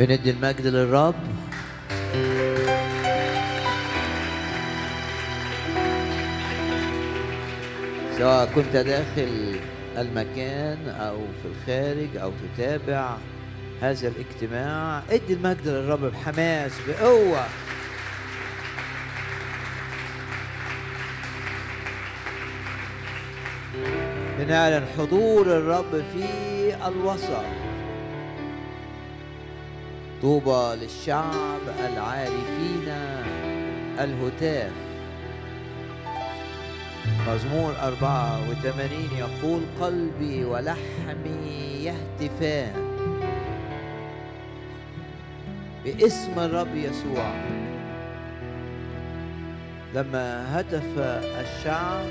بندي المجد للرب. سواء كنت داخل المكان أو في الخارج أو تتابع هذا الاجتماع ادي المجد للرب بحماس بقوة. بنعلن حضور الرب في الوسط. طوبى للشعب العارفين الهتاف. مزمور أربعة وثمانين يقول قلبي ولحمي يهتفان. باسم الرب يسوع. لما هتف الشعب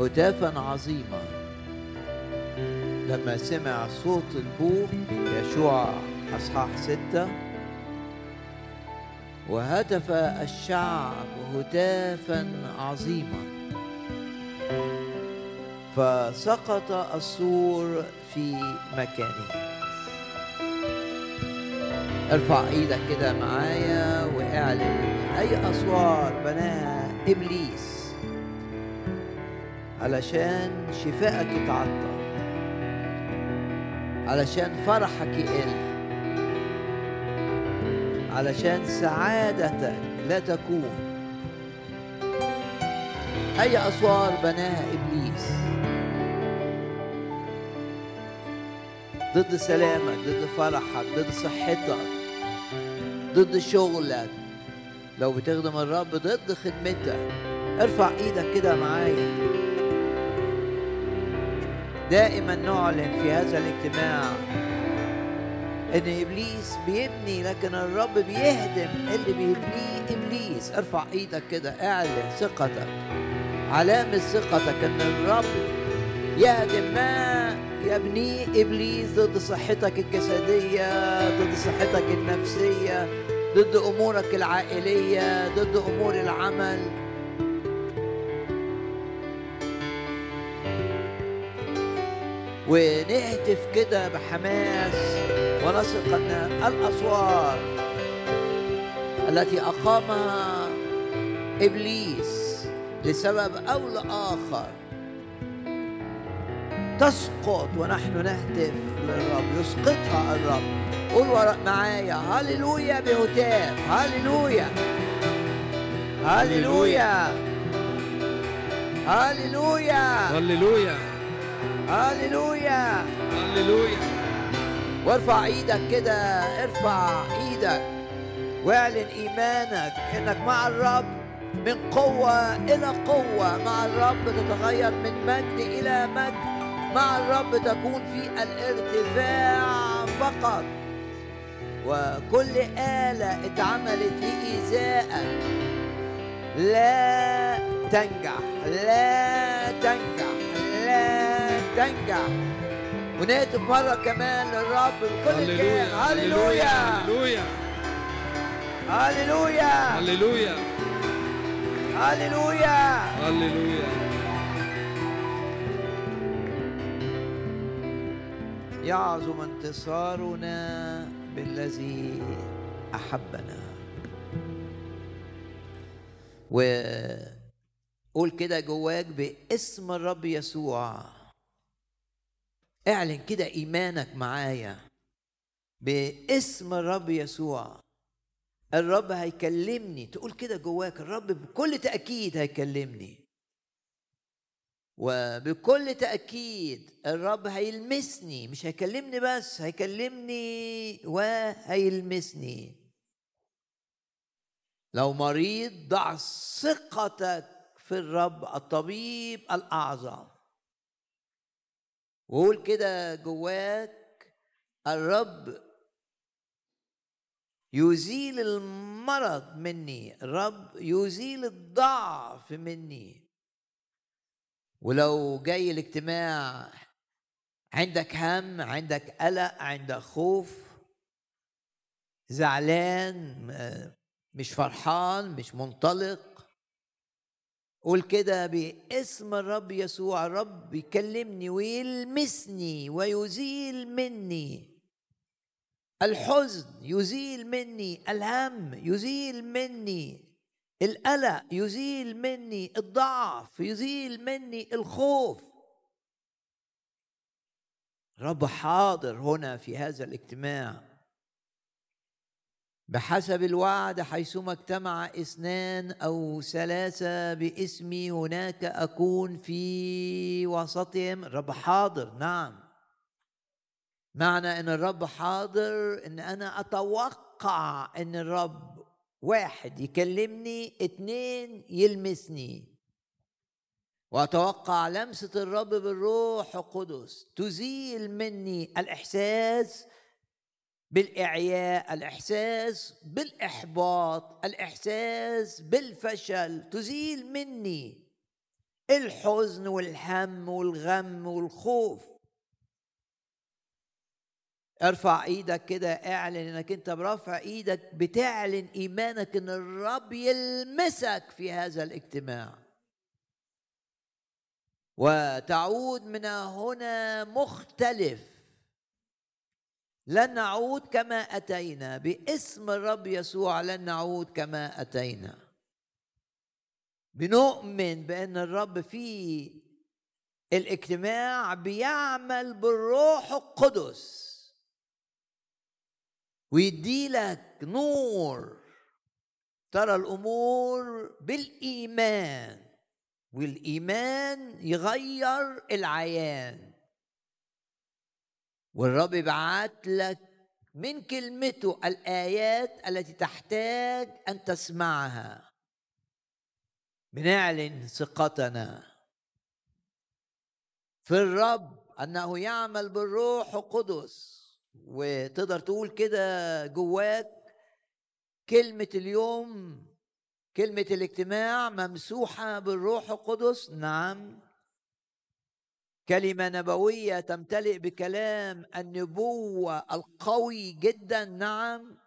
هتافا عظيما. لما سمع صوت البوق يشوع أصحاح ستة وهتف الشعب هتافا عظيما. فسقط السور في مكانه. ارفع إيدك كده معايا واعلن أي أسوار بناها إبليس علشان شفائك يتعطل علشان فرحك يقل. علشان سعادتك لا تكون. أي أسوار بناها إبليس. ضد سلامك ضد فرحك ضد صحتك ضد شغلك. لو بتخدم الرب ضد خدمتك. ارفع إيدك كده معايا. دائما نعلن في هذا الاجتماع. إن إبليس بيبني لكن الرب بيهدم. اللي بيبنيه إبليس. ارفع إيدك كده اعلن ثقتك. علامة ثقتك إن الرب يهدم. ما يبنيه إبليس ضد صحتك الجسدية ضد صحتك النفسية ضد أمورك العائلية ضد أمور العمل. ونهتف كده بحماس ونثق أن الاسوار التي اقامها إبليس لسبب أو لآخر تسقط ونحن نهتف للرب يسقطها الرب. قول معايا هللويا بهتاف هللويا. هللويا. هللويا. هللويا. هللويا. هللويا. وارفع إيدك كده ارفع إيدك. واعلن ايمانك انك مع الرب من قوة إلى قوة. مع الرب تتغير من مجد إلى مجد. مع الرب تكون في الارتفاع فقط. وكل آلة اتعملت لإيذائك لا تنجح لا تنجح لا تنجح. ونهتف مرة كمان للرب بكل الكيان. هللويا. هللويا هللويا. هللويا. هللويا. هللويا. يعظم انتصارنا بالذي أحبنا. وقول كده جواك باسم الرب يسوع. اعلن كده إيمانك معايا باسم الرب يسوع. الرب هيكلمني تقول كده جواك الرب بكل تأكيد هيكلمني. وبكل تأكيد الرب هيلمسني مش هيكلمني بس هيكلمني وهيلمسني. لو مريض ضع ثقتك في الرب الطبيب الأعظم. وقول كده جواك الرب يزيل المرض مني الرب يزيل الضعف مني. ولو جاي الاجتماع عندك هم عندك قلق عندك خوف زعلان مش فرحان مش منطلق قول كده باسم الرب يسوع الرب يكلمني ويلمسني ويزيل مني. الحزن يزيل مني الهم يزيل مني القلق يزيل مني الضعف يزيل مني الخوف. رب حاضر هنا في هذا الاجتماع. بحسب الوعد حيثما اجتمع اثنان أو ثلاثة باسمي هناك أكون في وسطهم. الرب حاضر. نعم. معنى إن الرب حاضر إن أنا أتوقع إن الرب واحد يكلمني اتنين يلمسني. وأتوقع لمسة الرب بالروح القدس تزيل مني الإحساس بالإعياء الإحساس بالإحباط الإحساس بالفشل تزيل مني. الحزن والهم والغم والخوف. ارفع إيدك كده اعلن إنك أنت برفع إيدك بتعلن إيمانك إن الرب يلمسك في هذا الاجتماع. وتعود من هنا مختلف. لن نعود كما أتينا. باسم الرب يسوع لن نعود كما أتينا. بنؤمن بأن الرب في الاجتماع بيعمل بالروح القدس. ويديلك نور. ترى الأمور بالإيمان. والإيمان يغير العيان. والرب يبعت لك من كلمته الآيات التي تحتاج أن تسمعها. بنعلن ثقتنا في الرب أنه يعمل بالروح القدس. وتقدر تقول كده جواك كلمة اليوم كلمة الاجتماع ممسوحة بالروح القدس؟ نعم. كلمة نبوية تمتلئ بكلام النبوة القوي جدا نعم.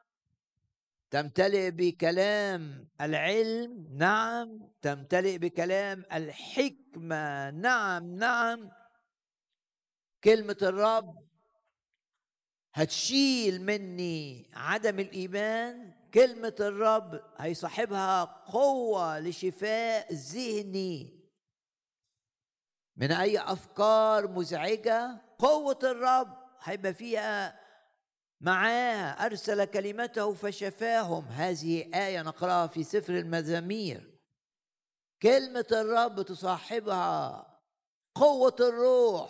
تمتلئ بكلام العلم نعم. تمتلئ بكلام الحكمة نعم نعم. كلمة الرب هتشيل مني عدم الإيمان. كلمة الرب هيصاحبها قوة لشفاء ذهني. من أي أفكار مزعجة قوة الرب هيبقى فيها معاه أرسل كلمته فشفاهم. هذه آية نقرأها في سفر المزامير. كلمة الرب تصاحبها قوة الروح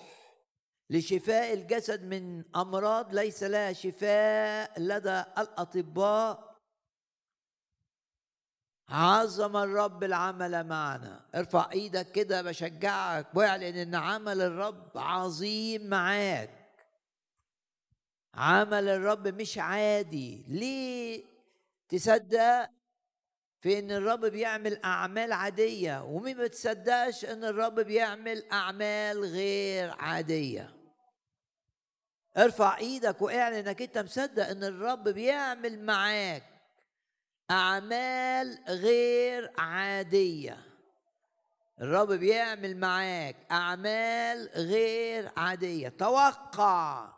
لشفاء الجسد من أمراض ليس لها شفاء لدى الأطباء عظم الرب العمل معنا. ارفع إيدك كده بشجعك. واعلن إن عمل الرب عظيم معاك. عمل الرب مش عادي. ليه تصدق في إن الرب بيعمل أعمال عادية ومين ما تصدقش إن الرب بيعمل أعمال غير عادية؟ ارفع إيدك واعلن إنك أنت مصدق إن الرب بيعمل معاك. أعمال غير عادية. الرب بيعمل معاك أعمال غير عادية. توقع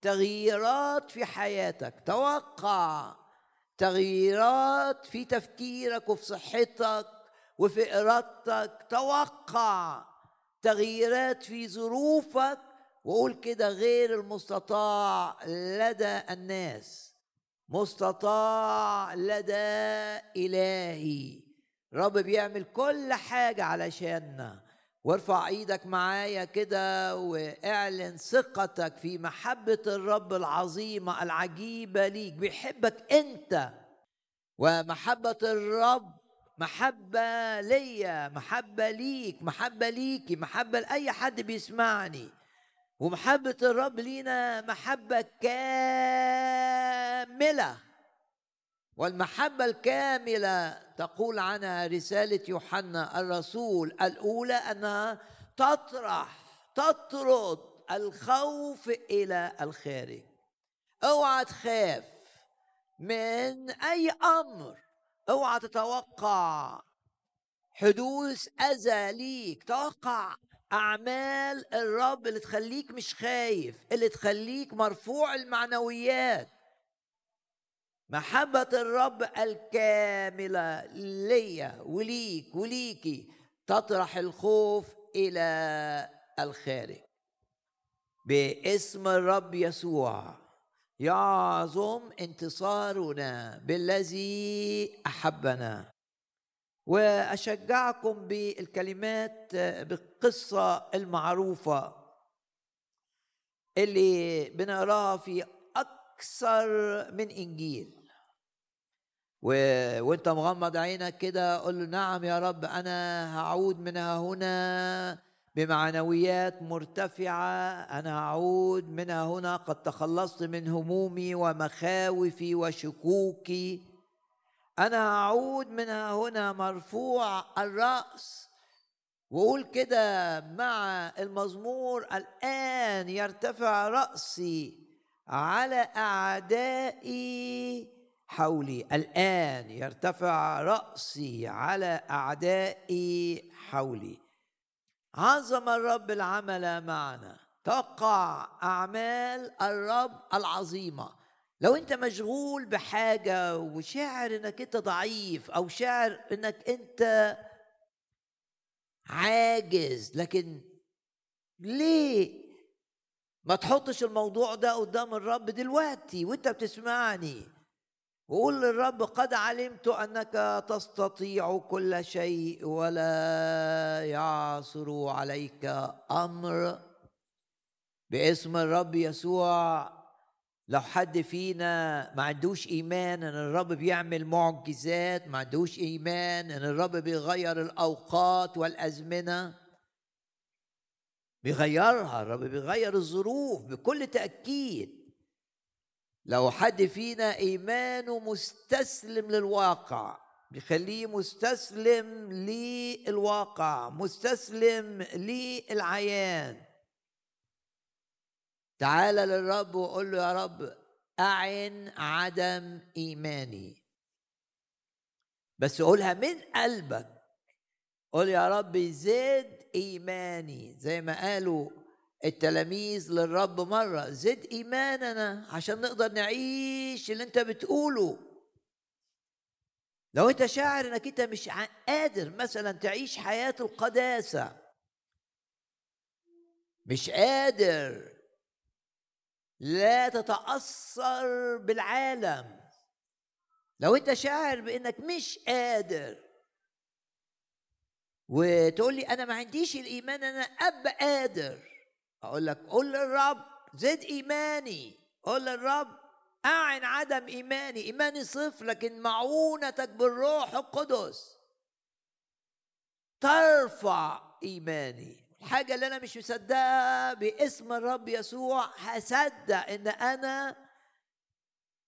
تغييرات في حياتك. توقع تغييرات في تفكيرك وفي صحتك وفي إرادتك. توقع تغييرات في ظروفك. وقول كده غير المستطاع لدى الناس. مستطاع لدى إلهي. رب بيعمل كل حاجة علشاننا وارفع إيدك معايا كده واعلن ثقتك في محبة الرب العظيمة العجيبة ليك. بيحبك أنت. ومحبة الرب محبة ليا محبة ليك محبة ليكي محبة لأي حد بيسمعني. ومحبة الرب لينا محبة كاملة. والمحبة الكاملة تقول عنها رسالة يوحنا الرسول الأولى أنها تطرح تطرد الخوف إلى الخارج أوعى تخاف من أي أمر. أوعى تتوقع حدوث أذى ليك. توقع أعمال الرب اللي تخليك مش خايف اللي تخليك مرفوع المعنويات. محبة الرب الكاملة ليا وليك وليكي تطرح الخوف إلى الخارج. باسم الرب يسوع يعظم انتصارنا بالذي أحبنا. وأشجعكم بالكلمات بالقصة المعروفة اللي بنقراها في أكثر من إنجيل. و... وأنت مغمض عينك كده قول له نعم يا رب أنا هعود من هنا بمعنويات مرتفعة أنا اعود من هنا قد تخلصت من همومي ومخاوفي وشكوكي. أنا أعود من هنا مرفوع الرأس وقول كده مع المزمور الآن يرتفع رأسي على أعدائي حولي. الآن يرتفع رأسي على أعدائي حولي. عظم الرب العمل معنا. توقع أعمال الرب العظيمة. لو انت مشغول بحاجة وشاعر انك انت ضعيف أو شاعر انك انت عاجز لكن ليه ما تحطش الموضوع ده قدام الرب دلوقتي وانت بتسمعني؟ وقول للرب قد علمت انك تستطيع كل شيء ولا يعصر عليك أمر. باسم الرب يسوع لو حد فينا ما عندوش إيمان إن الرب بيعمل معجزات ما عندوش إيمان إن الرب بيغير الأوقات والأزمنة بيغيرها الرب بيغير الظروف بكل تأكيد. لو حد فينا إيمانه مستسلم للواقع بيخليه مستسلم للواقع مستسلم للعيان تعال للرب وقول له يا رب أعن عدم إيماني. بس قولها من قلبك. قول يا رب زد إيماني. زي ما قالوا التلاميذ للرب مرة زد إيماننا عشان نقدر نعيش اللي أنت بتقوله. لو أنت شاعر إنك أنت مش قادر مثلا تعيش حياة القداسة مش قادر لا تتأثر بالعالم. لو أنت شاعر بإنك مش قادر وتقول لي أنا ما عنديش الإيمان أنا أب قادر أقول لك قول للرب زد ايماني قول للرب اعن عدم ايماني ايماني صفر لكن معونتك بالروح القدس ترفع ايماني. الحاجة اللي أنا مش مصدقها باسم الرب يسوع هصدق إن أنا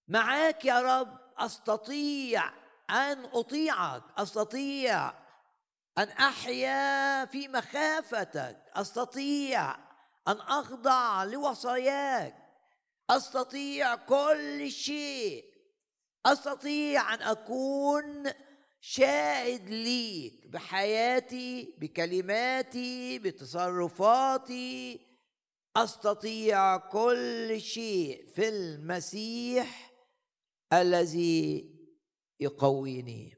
معاك يا رب أستطيع أن أطيعك أستطيع أن أحيا في مخافتك أستطيع أن أخضع لوصاياك أستطيع كل شيء أستطيع أن أكون شاهد ليك بحياتي بكلماتي بتصرفاتي. أستطيع كل شيء في المسيح الذي يقويني.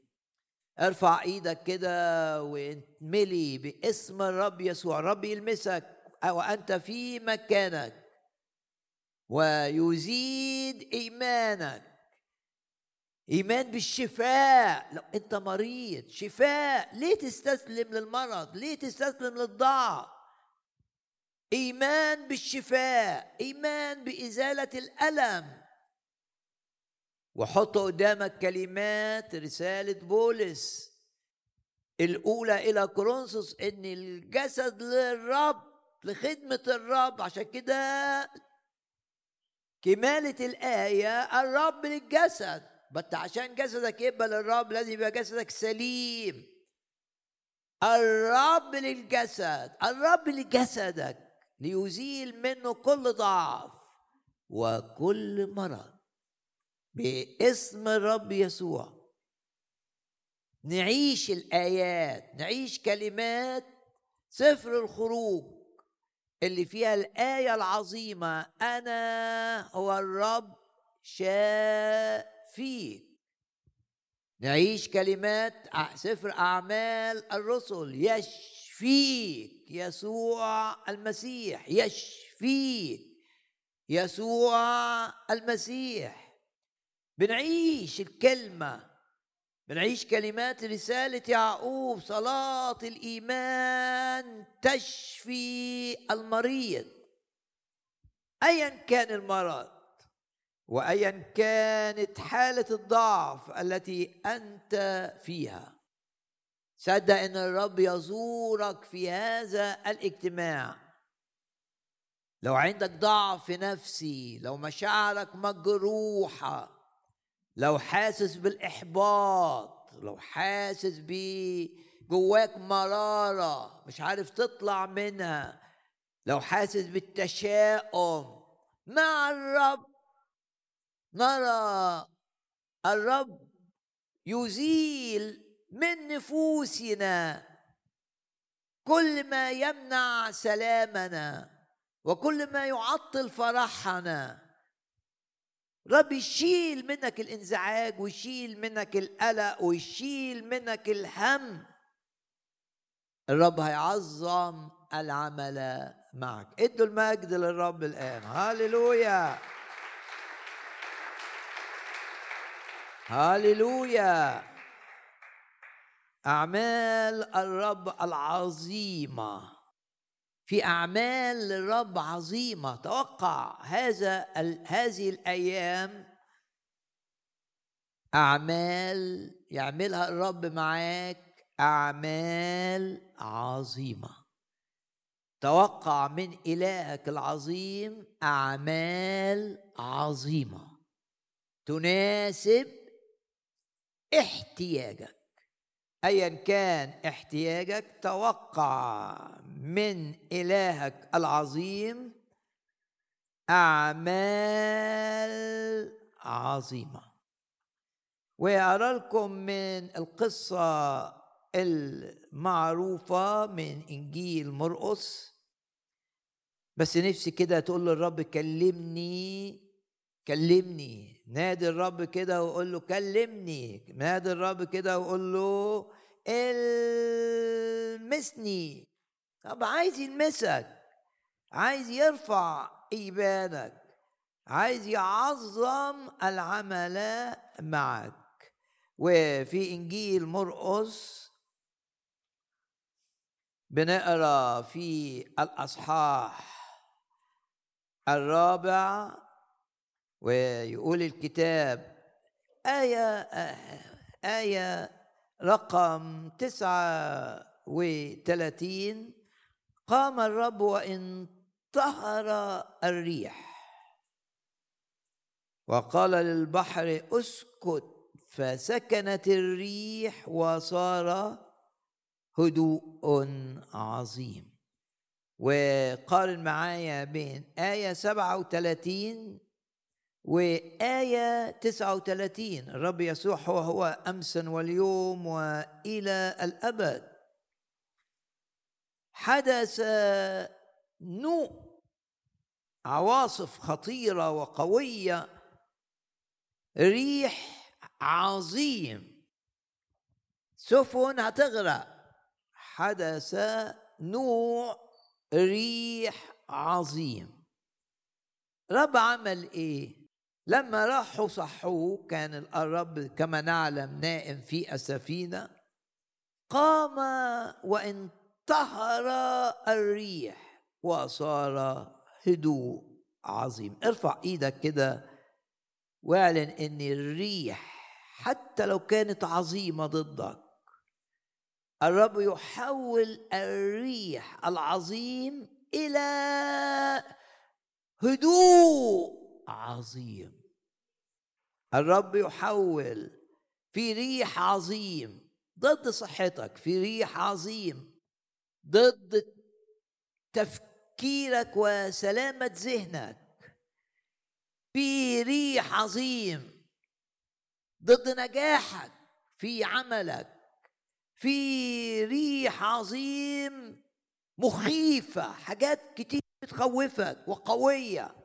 ارفع إيدك كده وانتملي باسم الرب يسوع. الرب يلمسك وأنت في مكانك. ويزيد إيمانك. إيمان بالشفاء. لو أنت مريض شفاء. ليه تستسلم للمرض؟ ليه تستسلم للضعف؟ إيمان بالشفاء. إيمان بإزالة الألم. وحط قدامك كلمات رسالة بولس. الأولى إلى كورنثوس إن الجسد للرب لخدمة الرب. عشان كده كمالة الآية الرب للجسد. بس عشان جسدك يبقى للرب لازم يبقى جسدك سليم. الرب للجسد الرب لجسدك ليزيل منه كل ضعف وكل مرض. باسم الرب يسوع. نعيش الآيات نعيش كلمات سفر الخروج اللي فيها الآية العظيمة أنا هو الرب شافيك فيك. نعيش كلمات سفر أعمال الرسل يشفيك يسوع المسيح يشفيك يسوع المسيح. بنعيش الكلمة بنعيش كلمات رسالة يعقوب صلاة الإيمان تشفي المريض. أيا كان المرض. وايا كانت حالة الضعف التي أنت فيها. صدق إن الرب يزورك في هذا الاجتماع. لو عندك ضعف نفسي لو مشاعرك مجروحة لو حاسس بالإحباط لو حاسس ب جواك مرارة مش عارف تطلع منها لو حاسس بالتشاؤم. مع الرب نرى الرب يزيل من نفوسنا كل ما يمنع سلامنا وكل ما يعطل فرحنا. رب يشيل منك الانزعاج ويشيل منك القلق ويشيل منك الهم. الرب هيعظم العمل معك. ادوا المجد للرب الآن. هاليلويا هاليلويا أعمال الرب العظيمة. في أعمال للرب عظيمة. توقع هذا هذه الأيام أعمال يعملها الرب معاك. أعمال عظيمة. توقع من إلهك العظيم أعمال عظيمة. تناسب احتياجك. ايا كان احتياجك توقع من إلهك العظيم أعمال عظيمة. وارى لكم من القصة المعروفة من إنجيل مرقس. بس نفسي كده تقول للرب كلمني كلمني. نادي الرب كده وقول له كلمني. نادي الرب كده وقول له المسني. طب عايز يلمسك عايز يرفع إيمانك عايز يعظم العمل معك. وفي إنجيل مرقس بنقرأ في الأصحاح الرابع ويقول الكتاب آية آية رقم تسعة وثلاثين قام الرب وانطهر الريح. وقال للبحر أسكت فسكنت الريح وصار هدوء عظيم. وقارن معايا بين آية سبعة وثلاثين وآية 39 الرب يسوع هو هو أمسا واليوم وإلى الأبد. حدث نوء عواصف خطيرة وقوية ريح عظيم. سفن هتغرق. حدث نوع ريح عظيم. رب عمل إيه؟ لما راحوا صحوه كان الرب كما نعلم نائم في السفينة قام وانتهر الريح وصار هدوء عظيم. ارفع إيدك كده واعلن إن الريح حتى لو كانت عظيمة ضدك الرب يحول الريح العظيم إلى هدوء عظيم. الرب يحول في ريح عظيم ضد صحتك في ريح عظيم ضد تفكيرك وسلامة ذهنك. في ريح عظيم ضد نجاحك في عملك. في ريح عظيم مخيفة حاجات كتير بتخوفك وقوية.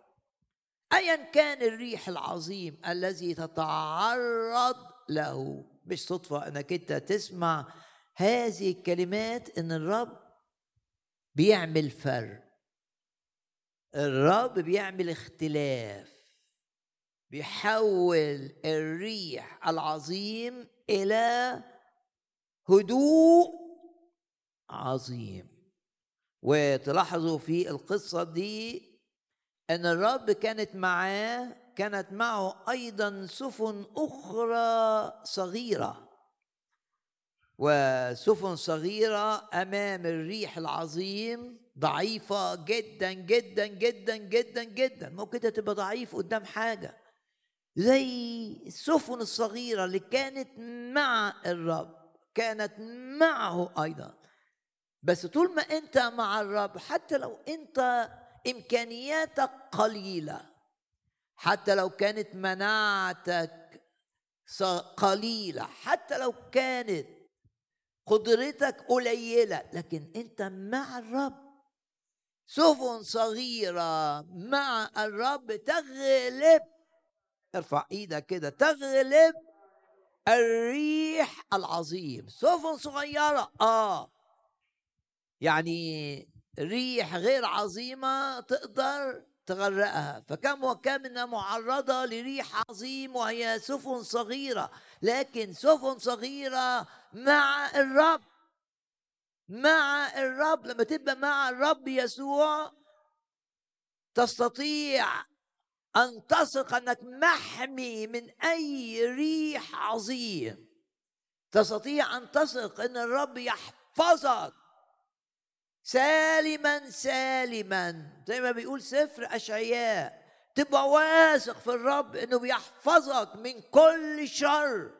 ايا كان الريح العظيم الذي تتعرض له. مش صدفه إنك أنت تسمع هذه الكلمات إن الرب بيعمل فرق. الرب بيعمل اختلاف. بيحول الريح العظيم إلى هدوء عظيم. وتلاحظوا في القصة دي إن الرب كانت معاه كانت معه أيضا سفن أخرى صغيرة. وسفن صغيرة أمام الريح العظيم ضعيفة جدا جدا جدا جدا جدا. ممكن تبقى ضعيف قدام حاجة. زي السفن الصغيرة اللي كانت مع الرب كانت معه أيضا. بس طول ما أنت مع الرب حتى لو أنت إمكانياتك قليلة. حتى لو كانت مناعتك قليلة. حتى لو كانت قدرتك قليلة. لكن أنت مع الرب. سفن صغيرة مع الرب تغلب. ارفع إيدك كده. تغلب الريح العظيم. سفن صغيرة. آه. يعني ريح غير عظيمة تقدر تغرقها. فكم وكم إنها معرضة لريح عظيم وهي سفن صغيرة. لكن سفن صغيرة مع الرب. مع الرب. لما تبقى مع الرب يسوع تستطيع أن تثق أنك محمي من أي ريح عظيم. تستطيع أن تثق إن الرب يحفظك. سالما سالما. زي ما بيقول سفر أشعياء. تبقى واثق في الرب إنه بيحفظك من كل شر.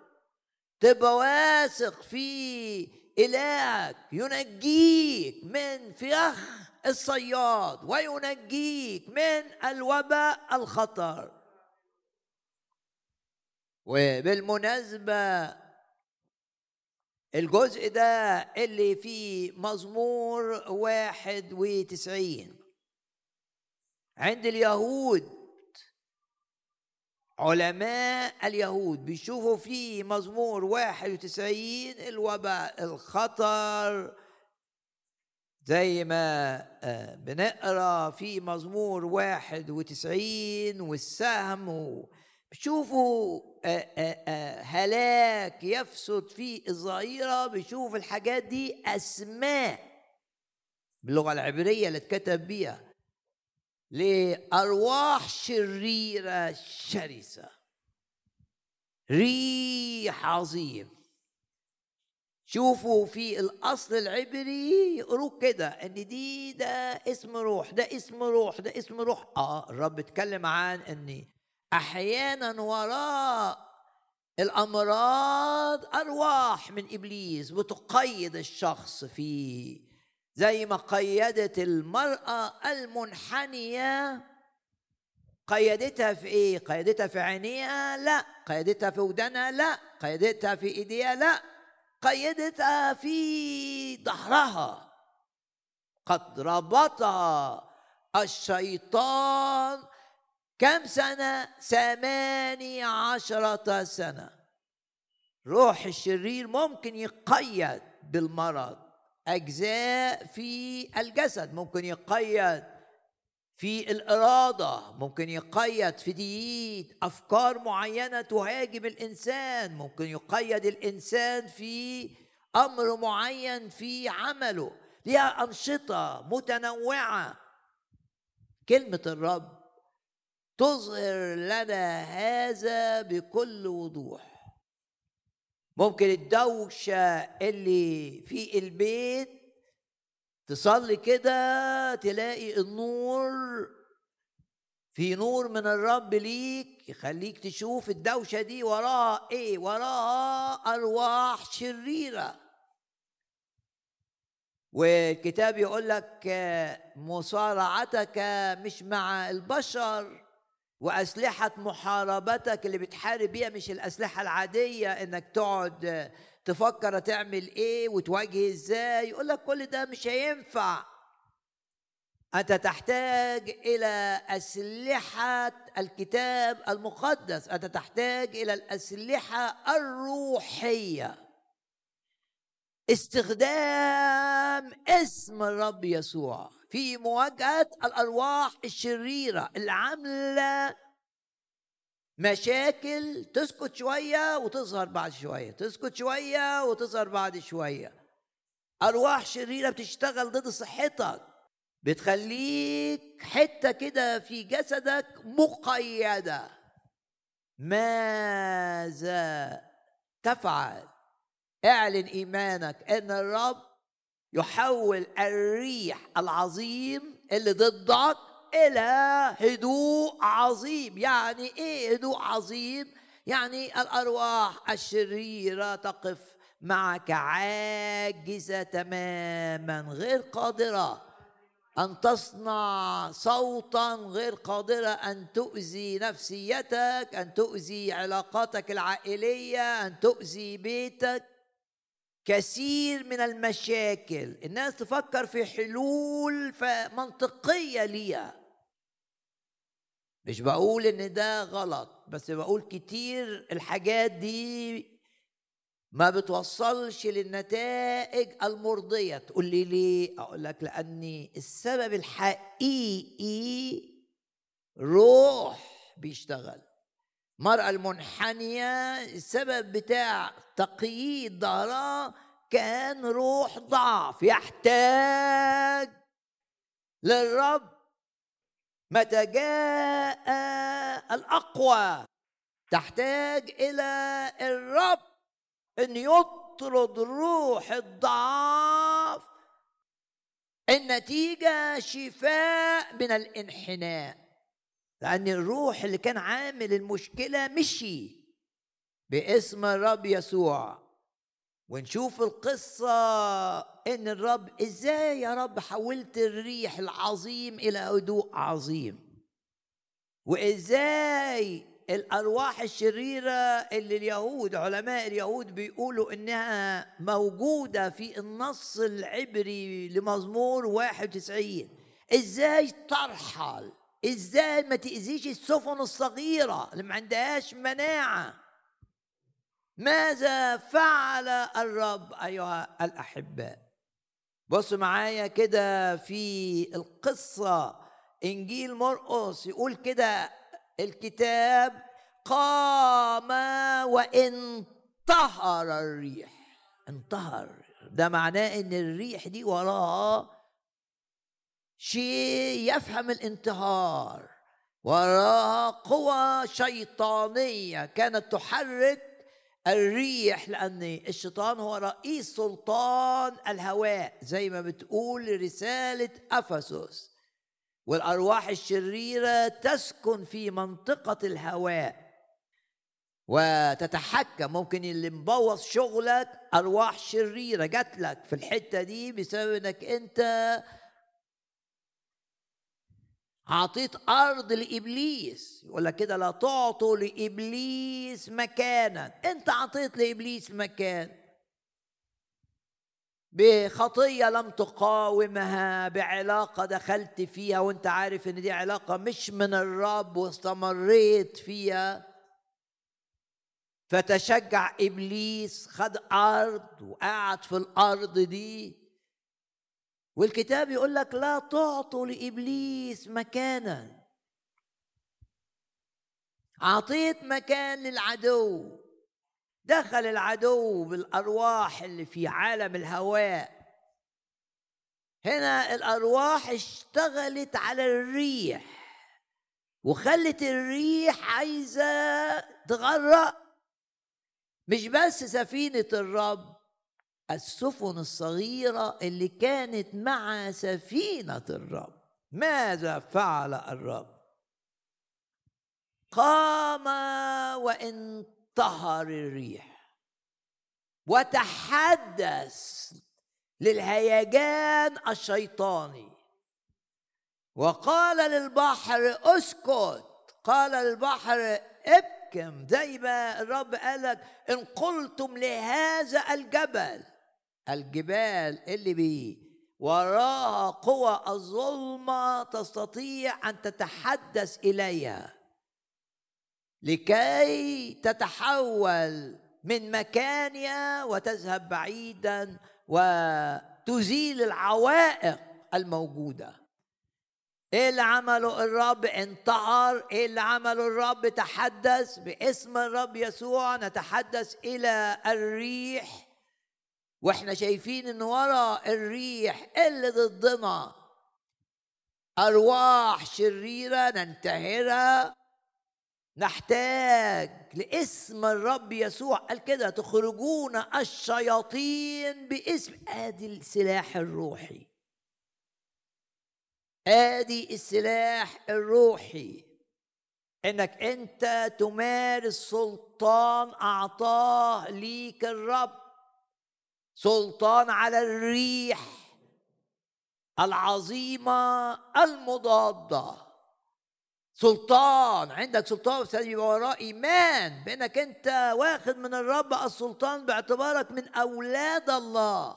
تبقى واثق في إلهك ينجيك من فخ الصياد وينجيك من الوباء الخطر. وبالمناسبة الجزء ده اللي في مزمور واحد وتسعين. عند اليهود علماء اليهود بيشوفوا في مزمور واحد وتسعين الوباء الخطر. زي ما آه، بنقرأ في مزمور واحد وتسعين والسهم شوفوا آه، هلاك يفسد في الظهيرة بيشوف الحاجات دي أسماء باللغة العبرية اللي اتكتب بيها لأرواح شريرة شرسة. ريح عظيم. شوفوا في الأصل العبري يقولوا كده إن دي ده اسم روح ده اسم روح ده اسم روح. آه الرب اتكلم عن إن أحيانا وراء الأمراض أرواح من إبليس بتقيد الشخص في زي ما قيدت المرأة المنحنية. قيدتها في إيه؟ قيدتها في عينيها؟ لا. قيدتها في ودنها لا. قيدتها في إيديها؟ لا. قيدتها في ظهرها. قد ربطها الشيطان كم سنة؟ ثمانية عشرة سنة. روح الشرير ممكن يقيد بالمرض. أجزاء في الجسد ممكن يقيد. في الإرادة ممكن يقيد. في ديت أفكار معينة تهاجم الإنسان. ممكن يقيد الإنسان في أمر معين في عمله. لها أنشطة متنوعة. كلمة الرب تظهر لنا هذا بكل وضوح. ممكن الدوشة اللي في البيت تصلي كده تلاقي النور في نور من الرب ليك يخليك تشوف الدوشة دي وراها إيه؟ وراها أرواح شريرة. والكتاب يقول لك مصارعتك مش مع البشر وأسلحة محاربتك اللي بتحارب بيها مش الأسلحة العادية إنك تقعد تفكر تعمل إيه وتواجه إزاي. يقول لك كل ده مش هينفع. أنت تحتاج إلى أسلحة الكتاب المقدس. أنت تحتاج إلى الأسلحة الروحية. استخدام اسم الرب يسوع في مواجهة الأرواح الشريرة العامله مشاكل تسكت شوية وتظهر بعد شوية تسكت شوية وتظهر بعد شوية. أرواح شريرة بتشتغل ضد صحتك بتخليك حتة كده في جسدك مقيدة. ماذا تفعل؟ اعلن إيمانك إن الرب يحول الريح العظيم اللي ضدك إلى هدوء عظيم. يعني إيه هدوء عظيم؟ يعني الأرواح الشريرة تقف معك عاجزة تماما غير قادرة أن تصنع صوتا غير قادرة أن تؤذي نفسيتك أن تؤذي علاقاتك العائلية أن تؤذي بيتك. كثير من المشاكل. الناس تفكر في حلول منطقيه ليها. مش بقول إن ده غلط بس بقول كتير الحاجات دي ما بتوصلش للنتائج المرضية. تقول لي ليه؟ أقول لك لأني السبب الحقيقي روح بيشتغل. المرأة المنحنية السبب بتاع تقييد ظهرها كان روح ضعف يحتاج للرب. متى جاء الأقوى؟ تحتاج إلى الرب أن يطرد روح الضعف. النتيجة شفاء من الانحناء. لأن الروح اللي كان عامل المشكلة مشي باسم الرب يسوع. ونشوف القصة إن الرب إزاي يا رب حولت الريح العظيم إلى هدوء عظيم؟ وإزاي الأرواح الشريرة اللي اليهود علماء اليهود بيقولوا إنها موجودة في النص العبري لمزمور 91 إزاي ترحل؟ إزاي ما تأذيش السفن الصغيرة اللي ما عندهاش مناعة؟ ماذا فعل الرب أيها الاحباء بصوا معايا كده في القصة. إنجيل مرقس يقول كده الكتاب قام وانطهر الريح. انطهر ده معناه إن الريح دي وراها شيء يفهم الانتهار وراها قوى شيطانية كانت تحرك الريح لأن الشيطان هو رئيس سلطان الهواء زي ما بتقول رسالة أفسس. والأرواح الشريرة تسكن في منطقة الهواء وتتحكم. ممكن اللي مبوظ شغلك أرواح شريرة جات لك في الحتة دي بسبب إنك أنت أعطيت أرض لإبليس. يقول لك كده لا تعطوا لإبليس مكانا. أنت أعطيت لإبليس مكان. بخطية لم تقاومها بعلاقة دخلت فيها وأنت عارف إن دي علاقة مش من الرب واستمريت فيها. فتشجع إبليس خد أرض وقعد في الأرض دي. والكتاب يقول لك لا تعطوا لإبليس مكانا. اعطيت مكان للعدو. دخل العدو بالأرواح اللي في عالم الهواء. هنا الأرواح اشتغلت على الريح وخلت الريح عايزة تغرق. مش بس سفينة الرب السفن الصغيرة اللي كانت مع سفينة الرب. ماذا فعل الرب؟ قام وانتهر الريح. وتحدث للهيجان الشيطاني. وقال للبحر اسكت. قال للبحر ابكم. زي ما الرب قالك إن قلتم لهذا الجبل. الجبال اللي بي وراها قوى الظلمة تستطيع أن تتحدث إليها. لكي تتحول من مكانها وتذهب بعيدا وتزيل العوائق الموجودة. إيه اللي عمله الرب؟ انتحر. إيه اللي عمله الرب؟ تحدث باسم الرب يسوع. نتحدث إلى الريح. وإحنا شايفين إن ورا الريح اللي ضدنا. أرواح شريرة ننتهرها نحتاج لاسم الرب يسوع. قال كده تخرجون الشياطين باسم. آدي السلاح الروحي. آدي السلاح الروحي. إنك أنت تمارس سلطان أعطاه ليك الرب. سلطان على الريح العظيمة المضادة. سلطان عندك سلطان يبقى وراه إيمان بأنك أنت واخد من الرب السلطان باعتبارك من أولاد الله.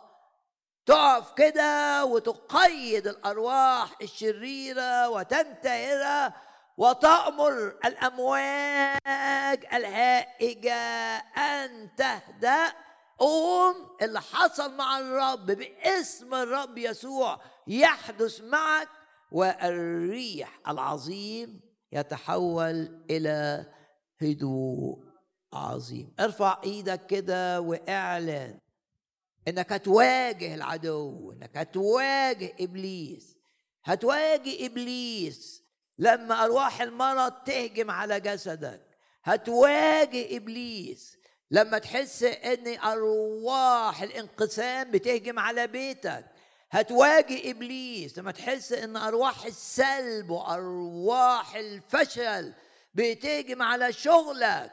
تقف كده وتقيد الأرواح الشريرة وتنتهرها وتأمر الأمواج الهائجة أن تهدأ. قوم اللي حصل مع الرب باسم الرب يسوع يحدث معك والريح العظيم يتحول إلى هدوء عظيم. ارفع إيدك كده واعلن إنك هتواجه العدو إنك هتواجه إبليس. هتواجه إبليس لما أرواح المرض تهجم على جسدك. هتواجه إبليس لما تحس إن أرواح الانقسام بتهجم على بيتك هتواجه إبليس. لما تحس إن أرواح السلب وأرواح الفشل بتهجم على شغلك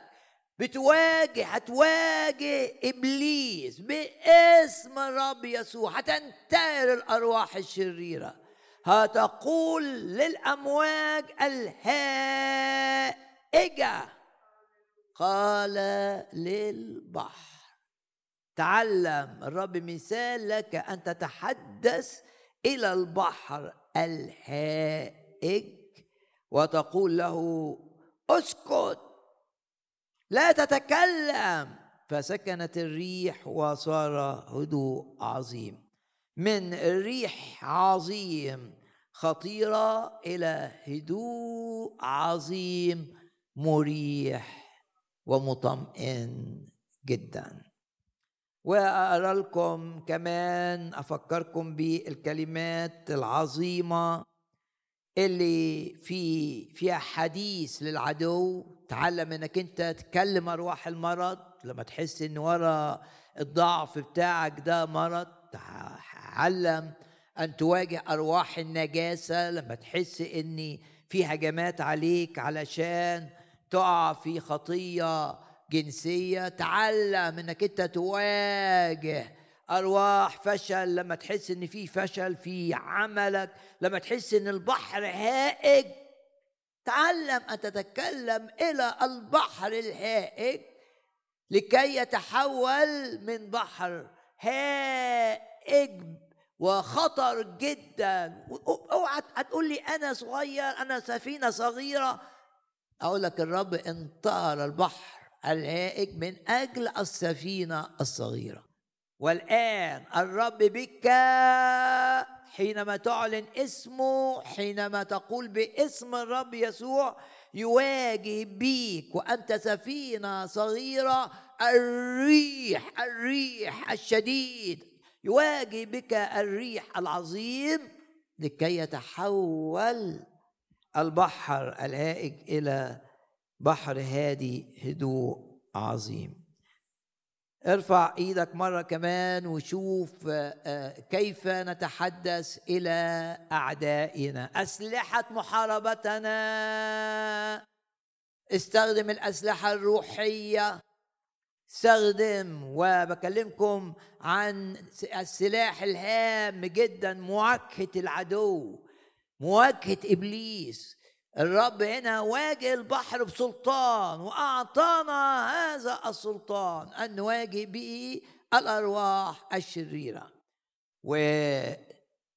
بتواجه هتواجه إبليس باسم الرب يسوع. هتنتهر الأرواح الشريرة. هتقول للأمواج الهائجة. قال للبحر تعلم الرب مثال لك أن تتحدث إلى البحر الهائج وتقول له أسكت لا تتكلم. فسكنت الريح وصار هدوء عظيم. من ريح عظيم خطيرة إلى هدوء عظيم مريح. ومطمئن جدا. وأقرأ لكم كمان أفكركم بالكلمات العظيمة اللي في فيها حديث للعدو. تعلم إنك أنت تكلم أرواح المرض. لما تحس إن ورا الضعف بتاعك ده مرض تعلم أن تواجه أرواح النجاسة. لما تحس إن في هجمات عليك علشان تقع في خطية جنسية تعلم انك أنت تواجه أرواح فشل. لما تحس إن في فشل في عملك لما تحس إن البحر هائج تعلم أن تتكلم إلى البحر الهائج لكي يتحول من بحر هائج وخطر جدا. اوعى هتقول لي أنا صغير أنا سفينة صغيرة أقول لك الرب انطار البحر الهائج من أجل السفينة الصغيرة. والآن الرب بك حينما تعلن اسمه حينما تقول باسم الرب يسوع يواجه بيك وأنت سفينة صغيرة الريح الريح الشديد. يواجه بك الريح العظيم لكي يتحول البحر الهائج إلى بحر هادي هدوء عظيم. ارفع إيدك مرة كمان وشوف آه، آه، كيف نتحدث إلى أعدائنا. أسلحة محاربتنا. استخدم الأسلحة الروحية. استخدم وبكلمكم عن السلاح الهام جدا مواجهه العدو. مواجهة إبليس. الرب هنا واجه البحر بسلطان وأعطانا هذا السلطان أن نواجه به الأرواح الشريرة. و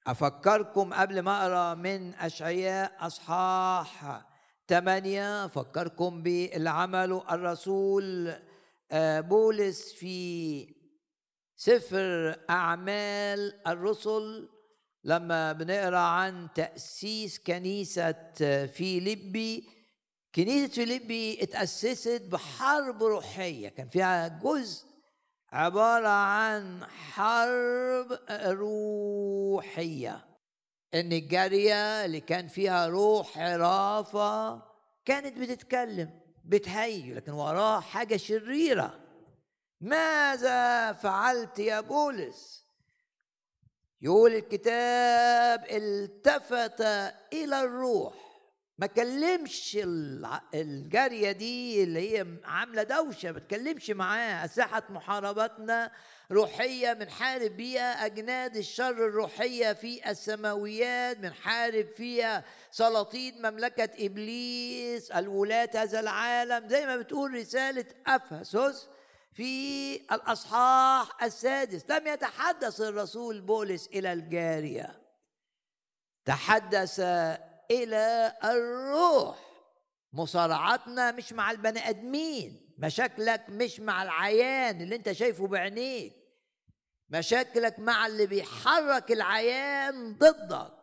أفكركم قبل ما أقرأ من أشعياء أصحاح ثمانية أفكركم باللي عمله الرسول. آه، بولس في سفر أعمال الرسل لما بنقرأ عن تأسيس كنيسة فيليبي كنيسة فيليبي اتأسست بحرب روحية. كان فيها جزء عبارة عن حرب روحية. إن الجارية اللي كان فيها روح حرافة كانت بتتكلم بتهيج لكن وراها حاجة شريرة. ماذا فعلت يا بولس؟ يقول الكتاب التفت إلى الروح. ما كلمش الجارية دي اللي هي عاملة دوشة ما تكلمش معاه أسلحة محاربتنا روحية بنحارب بيها أجناد الشر الروحية في السماويات بنحارب فيها سلاطين مملكة إبليس الولاة هذا العالم. زي ما بتقول رسالة أفسس في الأصحاح السادس. لم يتحدث الرسول بولس إلى الجارية. تحدث إلى الروح. مصارعتنا مش مع البني آدمين. مشاكلك مش مع العيان اللي أنت شايفه بعينيك. مشاكلك مع اللي بيحرك العيان ضدك.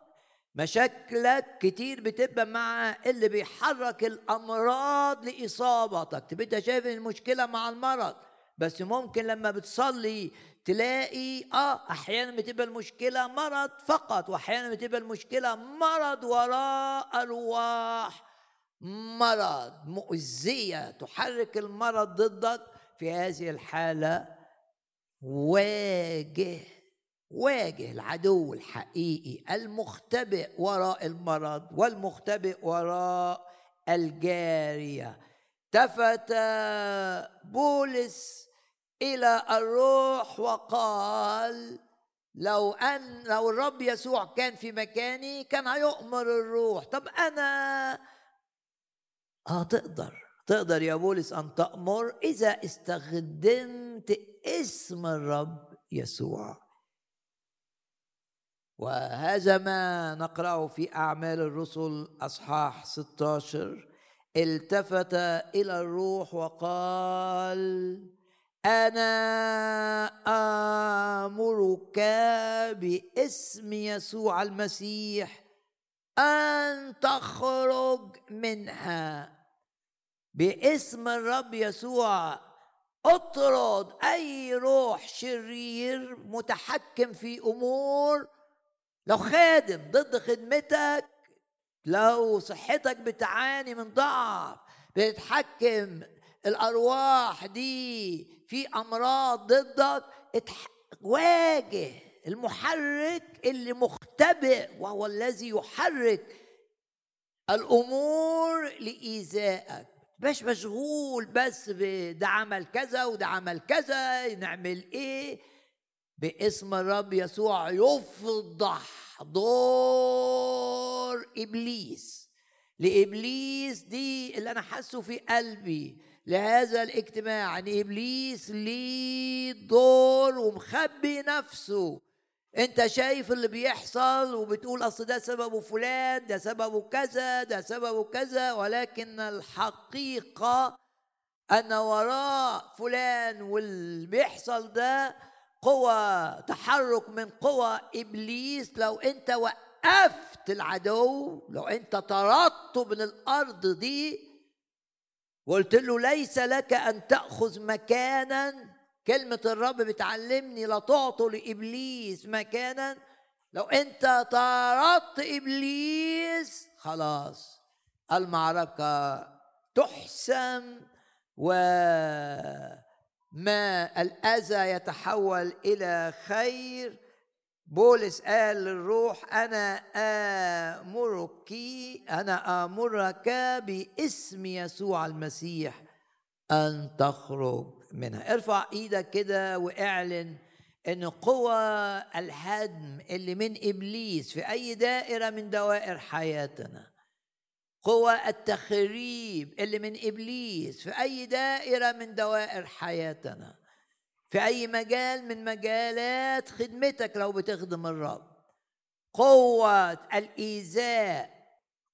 مشاكلك كتير بتبقى مع اللي بيحرك الأمراض لإصابتك. تبقى أنت شايف المشكلة مع المرض؟ بس ممكن لما بتصلي تلاقي آه أحيانا بتبقى المشكلة مرض فقط واحيانا بتبقى المشكلة مرض وراء أرواح. مرض مؤذية تحرك المرض ضدك في هذه الحالة. واجه واجه العدو الحقيقي المختبئ وراء المرض والمختبئ وراء الجارية. التفت بولس إلى الروح وقال لو ان لو الرب يسوع كان في مكاني كان هيؤمر الروح. طب أنا آه تقدر. تقدر يا بولس أن تأمر إذا استخدمت اسم الرب يسوع. وهذا ما نقرأه في أعمال الرسل أصحاح 16 التفت إلى الروح وقال أنا آمرك باسم يسوع المسيح أن تخرج منها. باسم الرب يسوع أطرد أي روح شرير متحكم في أمور. لو خادم ضد خدمتك لو صحتك بتعاني من ضعف بتتحكم الأرواح دي في أمراض ضدك واجه المحرك اللي مختبئ وهو الذي يحرك الأمور لإيذائك. مش مشغول بس ده عمل كذا وده عمل كذا نعمل إيه؟ باسم الرب يسوع يفضح دور إبليس. لإبليس دي اللي أنا حاسه في قلبي. لهذا الاجتماع ان إبليس ليه دور ومخبي نفسه. أنت شايف اللي بيحصل وبتقول أصل ده سببه فلان ده سببه كذا ده سببه كذا ولكن الحقيقة أن وراء فلان واللي بيحصل ده قوة تحرك من قوى إبليس. لو أنت وقفت العدو لو أنت طردته من الأرض دي وقلت له ليس لك أن تأخذ مكانا. كلمة الرب بتعلمني لا تعطوا لإبليس مكانا. لو أنت طردت إبليس خلاص المعركة تحسم وما الأذى يتحول إلى خير. بولس قال للروح أنا آمرك أنا آمرك باسم يسوع المسيح أن تخرج منها. ارفع إيدك كده واعلن إن قوى الهدم اللي من إبليس في أي دائرة من دوائر حياتنا قوى التخريب اللي من إبليس في أي دائرة من دوائر حياتنا في أي مجال من مجالات خدمتك لو بتخدم الرب. قوة الإيذاء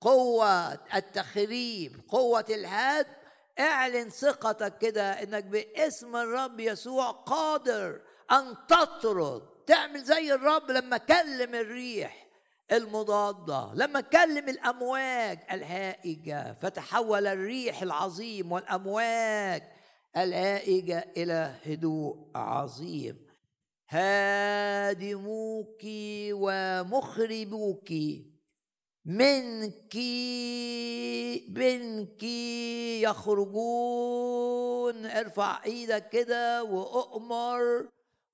قوة التخريب قوة الهدم اعلن ثقتك كده إنك باسم الرب يسوع قادر أن تطرد. تعمل زي الرب لما كلم الريح المضادة لما كلم الأمواج الهائجة. فتحول الريح العظيم والأمواج الهائجة إلى هدوء عظيم. هادموك ومخربوك منك منك يخرجون. ارفع إيدك كده وأؤمر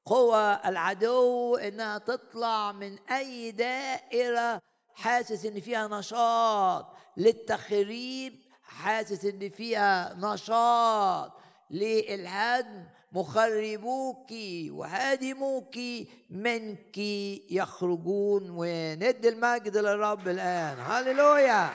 قوى العدو إنها تطلع من أي دائرة حاسس إن فيها نشاط. للتخريب حاسس إن فيها نشاط. للهدم مخربوك وهادموك منك يخرجون. وند المجد للرب الآن. هللويا.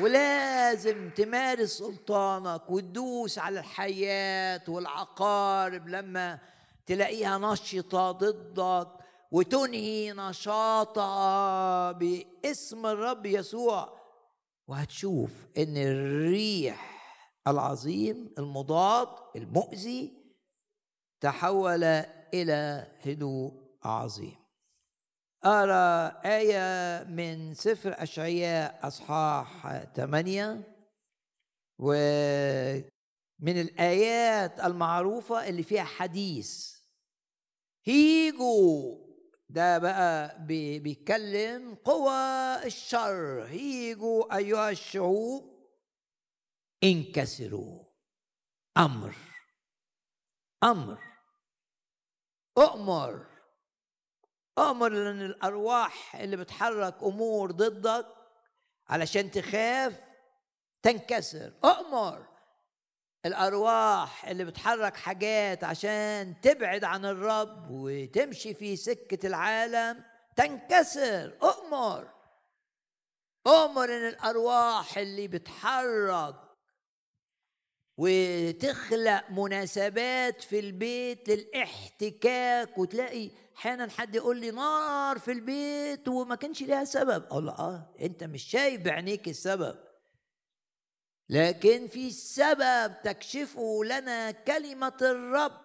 ولازم تمارس سلطانك وتدوس على الحياة والعقارب لما تلاقيها نشطة ضدك. وتنهي نشاطها باسم الرب يسوع. وهتشوف إن الريح العظيم المضاد المؤذي تحول إلى هدوء عظيم. أرى آية من سفر أشعياء أصحاح ثمانية ومن الآيات المعروفة اللي فيها حديث. هيجوا ده بقى بيتكلم قوى الشر. هيجوا أيها الشعوب انكسروا. أمر. أمر. أؤمر. أؤمر لأن الأرواح اللي بتحرك أمور ضدك علشان تخاف تنكسر. أؤمر. الأرواح اللي بتحرك حاجات عشان تبعد عن الرب وتمشي في سكة العالم تنكسر. أؤمر. أؤمر إن الأرواح اللي بتحرك وتخلق مناسبات في البيت للاحتكاك وتلاقي أحيانا حد يقول لي نار في البيت وما كانش ليها سبب. أقول له آه أنت مش شايف بعينيك السبب. لكن في سبب تكشفه لنا كلمة الرب.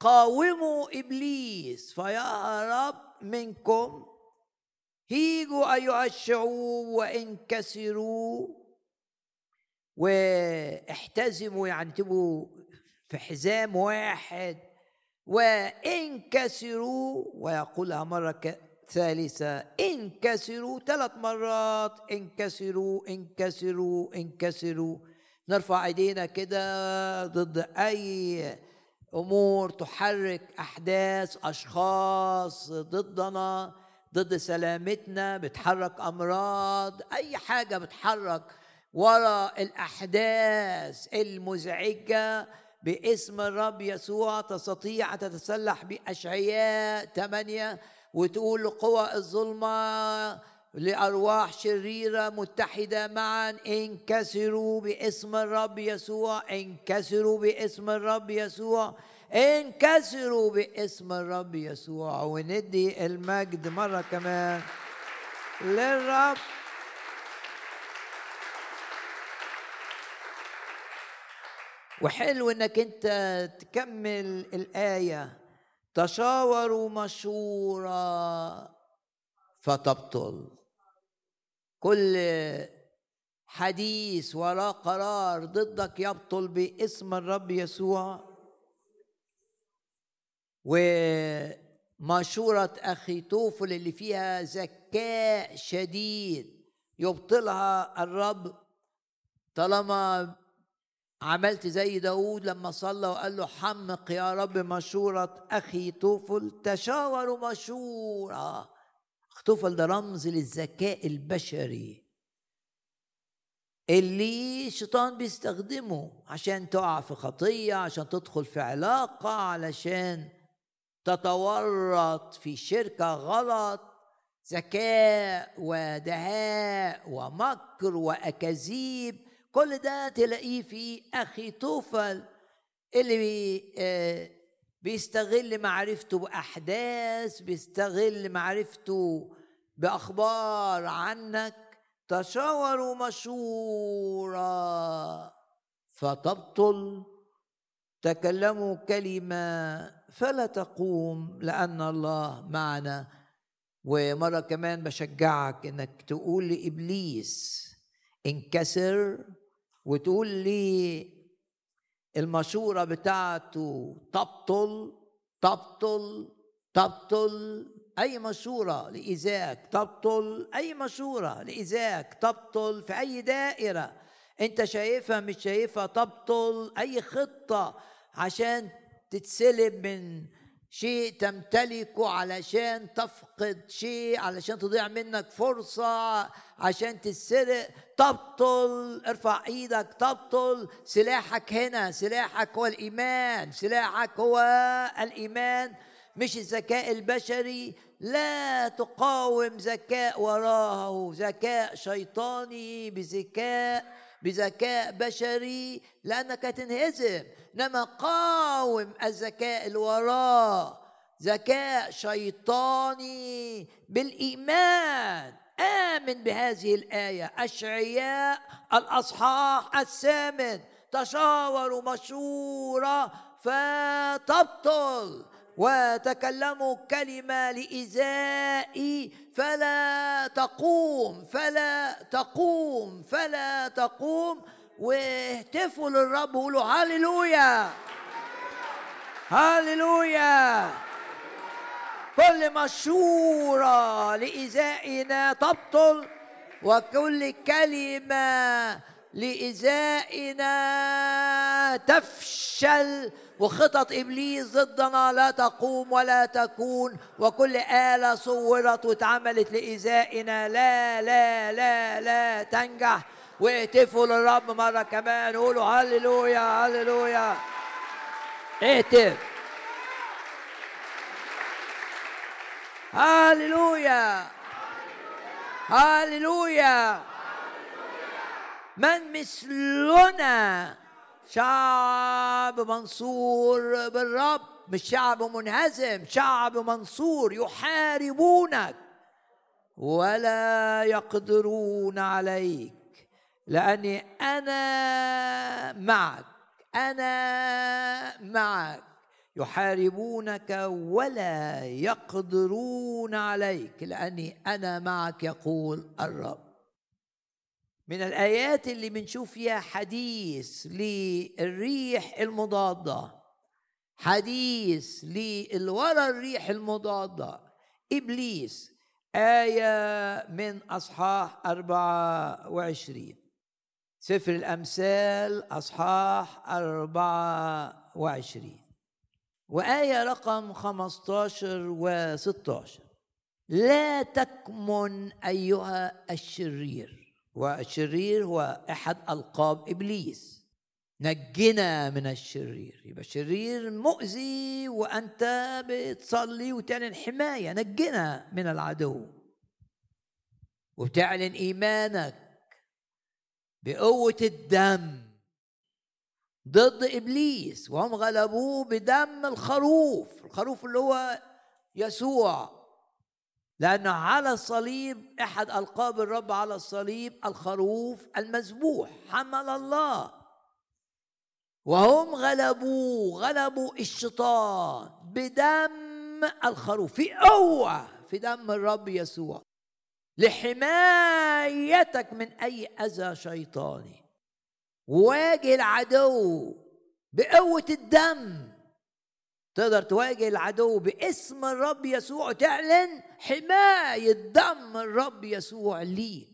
قاوموا إبليس فيهرب منكم. هيجوا أيها الشعوب وإنكسروا. واحتزموا يعني تبقوا في حزام واحد. وإنكسروا. ويقولها مرة ثالثة انكسروا ثلاث مرات انكسروا انكسروا انكسروا. نرفع ايدينا كده ضد اي امور تحرك احداث اشخاص ضدنا ضد سلامتنا بتحرك امراض اي حاجة بتحرك وراء الاحداث المزعجة باسم الرب يسوع تستطيع أن تتسلح بأشعياء ثمانية وتقول لقوى الظلمة لأرواح شريرة متحدة معا. انكسروا باسم الرب يسوع. انكسروا باسم الرب يسوع. انكسروا باسم الرب يسوع. وندي المجد مرة كمان للرب. وحلو إنك أنت تكمل الآية. تشاوروا مشورة فتبطل. كل حديث ولا قرار ضدك يبطل باسم الرب يسوع. ومشورة أخي توفل اللي فيها ذكاء شديد يبطلها الرب طالما عملت زي داود لما صلى وقال له حمق يا رب مشورة أخي طفل تشاوروا مشورة. طفل ده رمز للذكاء البشري. اللي الشيطان بيستخدمه عشان تقع في خطية عشان تدخل في علاقة علشان تتورط في شركة غلط. ذكاء ودهاء ومكر وأكاذيب. كل ده تلاقيه في أخي توفل اللي بي آه بيستغل معرفته بأحداث بيستغل معرفته بأخبار عنك تشاوروا مشورة. فتبطل تكلموا كلمة فلا تقوم لأن الله معنا. ومرة كمان بشجعك إنك تقول لإبليس انكسر وتقول لي المشورة بتاعته تبطل تبطل تبطل. أي مشورة لإيذاك تبطل أي مشورة لإيذاك تبطل في أي دائرة. أنت شايفها مش شايفها تبطل؟ أي خطة عشان تتسلب من شيء تمتلكه علشان تفقد شيء علشان تضيع منك فرصة عشان تتسرق. تبطل ارفع إيدك تبطل. سلاحك هنا سلاحك هو الإيمان سلاحك هو الإيمان. مش الذكاء البشري. لا تقاوم ذكاء وراءه ذكاء شيطاني بذكاء بذكاء بشري لأنك تنهزم إنما قاوم الذكاء اللي وراه ذكاء شيطاني بالإيمان. آمن بهذه الآية. أشعياء الأصحاح الثامن. تشاوروا مشورة فتبطل وتكلموا كلمة لإزائي فلا تقوم فلا تقوم فلا تقوم. واهتفوا للرب وقولوا هللويا. هللويا. كل مشورة لإزائنا تبطل. وكل كلمة لإزائنا تفشل وخطط إبليس ضدنا لا تقوم ولا تكون وكل آلة صورت واتعملت لايذائنا لا لا لا لا تنجح. واهتفوا للرب مرة كمان قولوا هللويا هللويا. اهتف هللويا. هللويا. من مثلنا؟ شعب منصور بالرب مش شعب منهزم شعب منصور يحاربونك ولا يقدرون عليك لأني أنا معك أنا معك. يحاربونك ولا يقدرون عليك لأني أنا معك يقول الرب. من الآيات اللي بنشوف فيها حديث للريح المضادة حديث للي ورا الريح المضادة. إبليس آية من أصحاح 24 سفر الأمثال أصحاح 24 وآية رقم 15 و 16 لا تكمن أيها الشرير. والشرير هو أحد ألقاب إبليس. نجنا من الشرير يبقى الشرير مؤذي وأنت بتصلي وتعلن حماية. نجنا من العدو وبتعلن إيمانك بقوة الدم ضد إبليس. وهم غلبوه بدم الخروف الخروف اللي هو يسوع. لأنه على الصليب أحد ألقاب الرب على الصليب الخروف المذبوح حمل الله. وهم غلبوه غلبوا الشيطان بدم الخروف في قوة في دم الرب يسوع. لحمايتك من أي أذى شيطاني. واجه العدو بقوة الدم. تقدر تواجه العدو باسم الرب يسوع وتعلن حماية دم الرب يسوع ليك.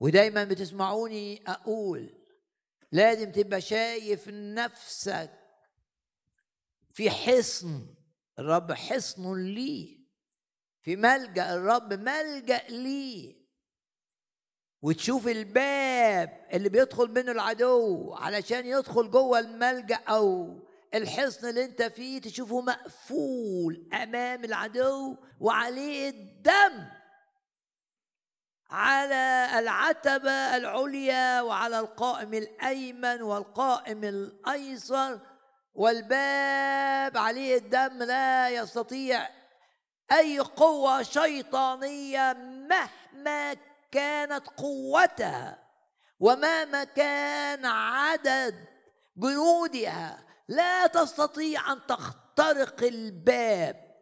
ودايما بتسمعوني أقول لازم تبقى شايف نفسك في حصن الرب حصن لي في ملجأ الرب ملجأ لي وتشوف الباب اللي بيدخل منه العدو علشان يدخل جوه الملجأ أو الحصن اللي انت فيه تشوفه مقفول امام العدو وعليه الدم. على العتبة العليا وعلى القائم الأيمن والقائم الأيسر والباب عليه الدم لا يستطيع أي قوة شيطانية مهما كانت قوتها ومهما كان عدد جنودها. لا تستطيع أن تخترق الباب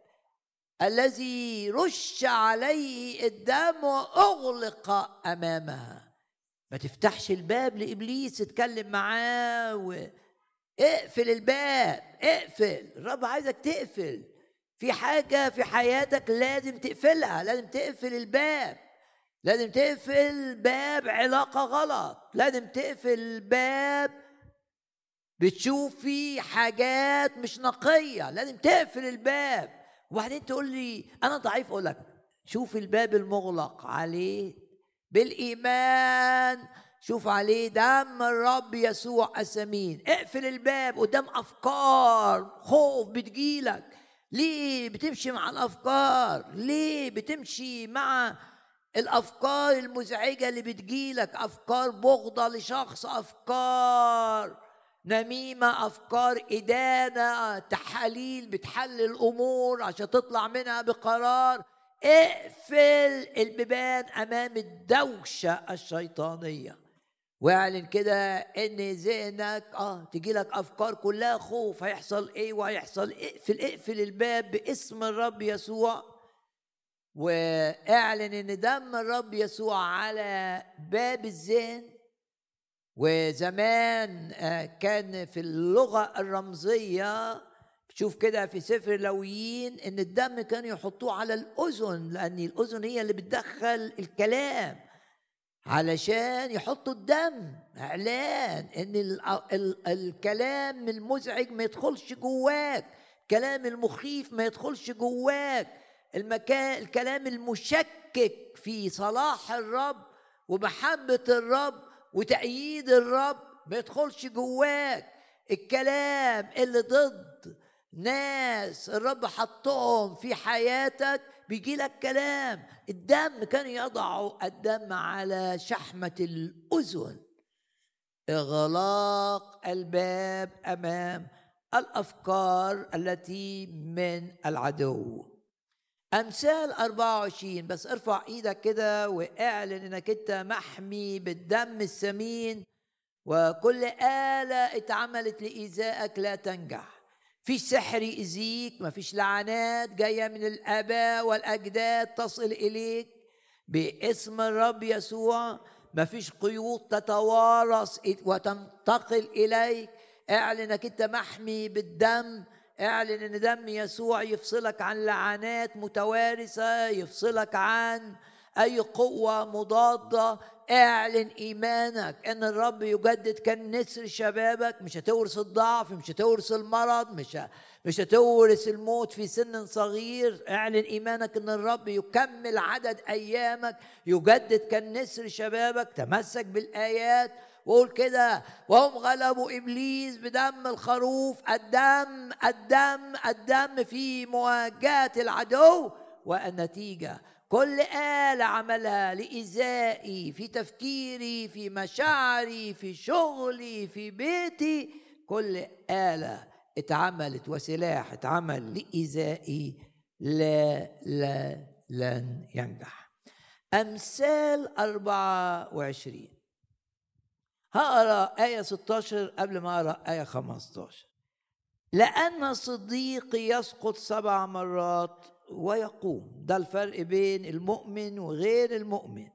الذي رش عليه الدم وأغلق أمامها. ما تفتحش الباب لإبليس تتكلم معاه واقفل الباب اقفل. الرب عايزك تقفل. في حاجة في حياتك لازم تقفلها لازم تقفل الباب. لازم تقفل باب علاقة غلط. لازم تقفل باب بتشوف فيه حاجات مش نقية لازم تقفل الباب. وبعدين تقول لي أنا ضعيف أقول لك شوف الباب المغلق عليه بالإيمان شوف عليه دم الرب يسوع السمين. اقفل الباب قدام أفكار خوف بتجيلك. ليه بتمشي مع الأفكار؟ ليه بتمشي مع الأفكار المزعجة اللي بتجيلك؟ أفكار بغضة لشخص أفكار نميمة أفكار إدانة تحاليل بتحلل الأمور عشان تطلع منها بقرار. اقفل البيبان أمام الدوشة الشيطانية. واعلن كده إن ذهنك آه تجي لك أفكار كلها خوف. هيحصل إيه وهيحصل اقفل اقفل الباب باسم الرب يسوع. واعلن إن دم الرب يسوع على باب الذهن وزمان آه، كان في اللغة الرمزية. شوف كده في سفر لويين إن الدم كانوا يحطوه على الأذن لأن الأذن هي اللي بتدخل الكلام علشان يحطوا الدم. إعلان إن ال ال الكلام المزعج ما يدخلش جواك الكلام المخيف ما يدخلش جواك. المكان الكلام المشكك في صلاح الرب ومحبة الرب وتأييد الرب ما يدخلش جواك. الكلام اللي ضد ناس الرب حطهم في حياتك بيجي لك كلام. الدم كان يضع الدم على شحمة الأذن. إغلاق الباب أمام الأفكار التي من العدو. أمثال 24 بس ارفع إيدك كده وإعلن إنك أنت محمي بالدم الثمين وكل آلة اتعملت لإيذائك لا تنجح. في سحر يأذيك مفيش لعنات جاية من الآباء والأجداد تصل إليك. باسم الرب يسوع مفيش قيود تتوارث وتنتقل إليك. اعلن إنك أنت محمي بالدم اعلن ان دم يسوع يفصلك عن لعنات متوارثة يفصلك عن أي قوة مضادة. اعلن إيمانك إن الرب يجدد كالنسر شبابك. مش هتورث الضعف مش هتورث المرض مش مش هتورث الموت في سن صغير. اعلن إيمانك إن الرب يكمل عدد أيامك يجدد كالنسر شبابك. تمسك بالآيات وقول كده وهم غلبوا إبليس بدم الخروف الدم الدم الدم في مواجهة العدو والنتيجه كل آلة عملها لإيذائي في تفكيري في مشاعري في شغلي في بيتي. كل آلة اتعملت وسلاح اتعمل لإيذائي لا لا لن ينجح. أمثال 24 هقرأ آية 16 قبل ما أقرأ آية 15 لأن الصديق يسقط سبع مرات ويقوم. ده الفرق بين المؤمن وغير المؤمن.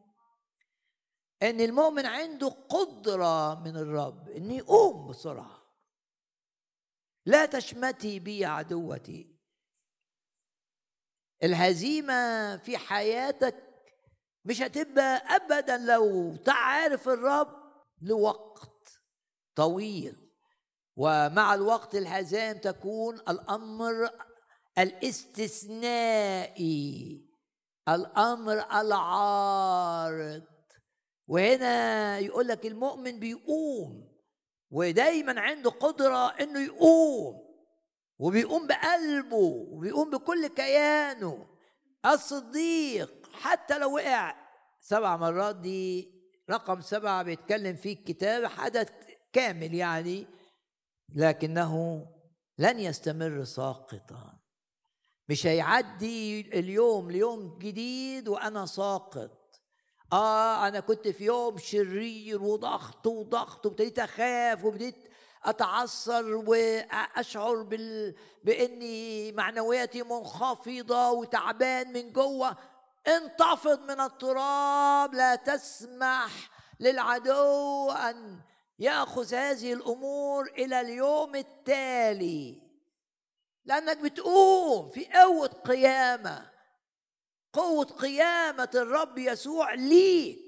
إن المؤمن عنده قدرة من الرب إن يقوم بسرعة. لا تشمتي بي عدوتي. الهزيمة في حياتك مش هتبقى ابدا لو تعرف الرب لوقت طويل. ومع الوقت الهزائم تكون الأمر الاستثنائي الأمر العارض. وهنا يقول لك المؤمن بيقوم ودايما عنده قدرة إنه يقوم وبيقوم بقلبه وبيقوم بكل كيانه. الصديق حتى لو وقع سبع مرات دي رقم سبعة بيتكلم فيه الكتاب حدث كامل يعني لكنه لن يستمر ساقطا. مش هيعدي اليوم ليوم جديد وأنا ساقط. آه أنا كنت في يوم شرير وضغط وضغط وابتديت أخاف وابتديت أتعثر وأشعر بال... بإني معنوياتي منخفضة وتعبان من جوه. انتفض من التراب لا تسمح للعدو أن يأخذ هذه الأمور إلى اليوم التالي. لأنك بتقوم في قوة قيامة. قوة قيامة الرب يسوع ليك.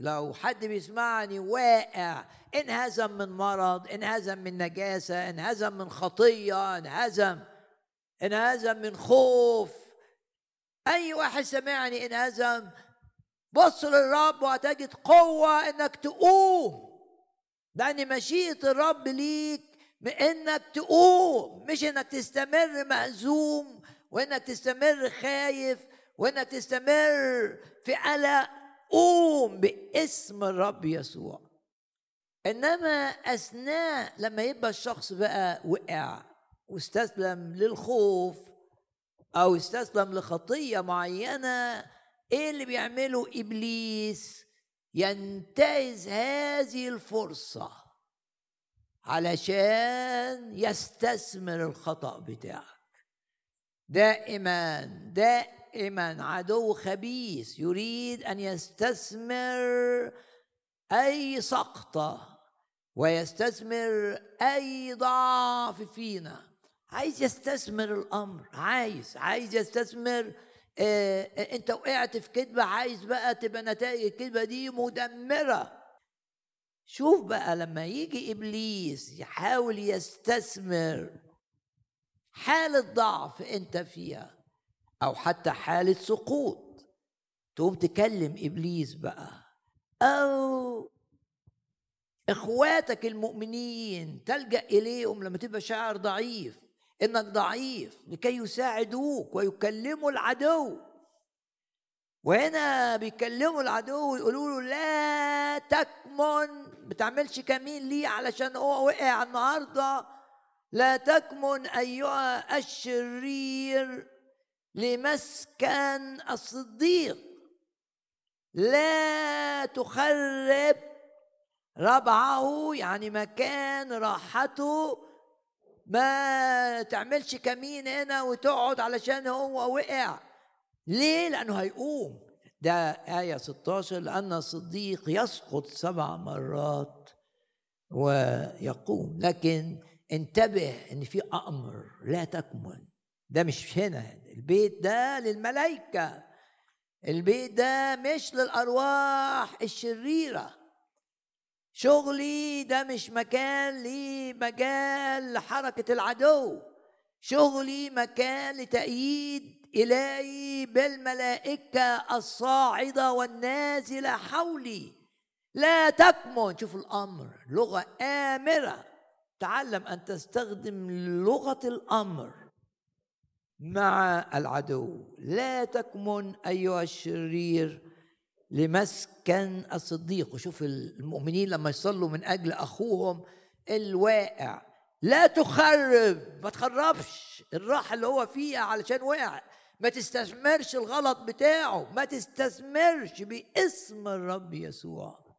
لو حد بيسمعني واقع انهزم من مرض انهزم من نجاسة انهزم من خطية انهزم انهزم من خوف أي واحد سمعني انهزم بص للرب وهتجد قوة إنك تقوم. لأن مشيئة الرب ليك بانك تقوم مش إنك تستمر مهزوم وإنك تستمر خايف وإنك تستمر في قلق. قوم باسم الرب يسوع. إنما أثناء لما يبقى الشخص بقى وقع واستسلم للخوف أو استسلم لخطية معينة إيه اللي بيعمله إبليس؟ ينتهز هذه الفرصة علشان يستثمر الخطأ بتاعك. دائما دائما عدو خبيث يريد أن يستثمر أي سقطة ويستثمر أي ضعف فينا. عايز يستثمر الأمر عايز عايز يستثمر آه أنت وقعت في كذبه عايز بقى تبقى نتائج الكذبه دي مدمرة. شوف بقى لما يجي إبليس يحاول يستثمر حالة ضعف أنت فيها أو حتى حالة سقوط تقوم تكلم إبليس بقى. أو إخواتك المؤمنين تلجأ إليهم لما تبقى شاعر ضعيف. إنك ضعيف لكي يساعدوك ويكلموا العدو. وهنا بيكلموا العدو ويقولوا له لا تكمن. ما تعملش كمين ليه علشان هو وقع النهارده؟ لا تكمن أيها الشرير لمسكن الصديق. لا تخرب ربعه يعني مكان راحته ما تعملش كمين هنا وتقعد علشان هو وقع. ليه؟ لأنه هيقوم. ده آية 16 لأن الصديق يسقط سبع مرات ويقوم. لكن انتبه إن في أمر لا تكمن. ده مش هنا. البيت ده للملائكة. البيت ده مش للأرواح الشريرة. شغلي ده مش مكان ليه مجال لحركة العدو. شغلي مكان لتأييد إلهي بالملائكة الصاعدة والنازلة حولي. لا تكمن. شوف الأمر. لغة آمرة. تعلم أن تستخدم لغة الأمر مع العدو. لا تكمن أيها الشرير لمسكن الصديق. وشوف المؤمنين لما يصلوا من أجل أخوهم الواقع لا تخرب ما تخربش الراحة اللي هو فيها علشان وقع ما تستثمرش الغلط بتاعه ما تستثمرش باسم الرب يسوع.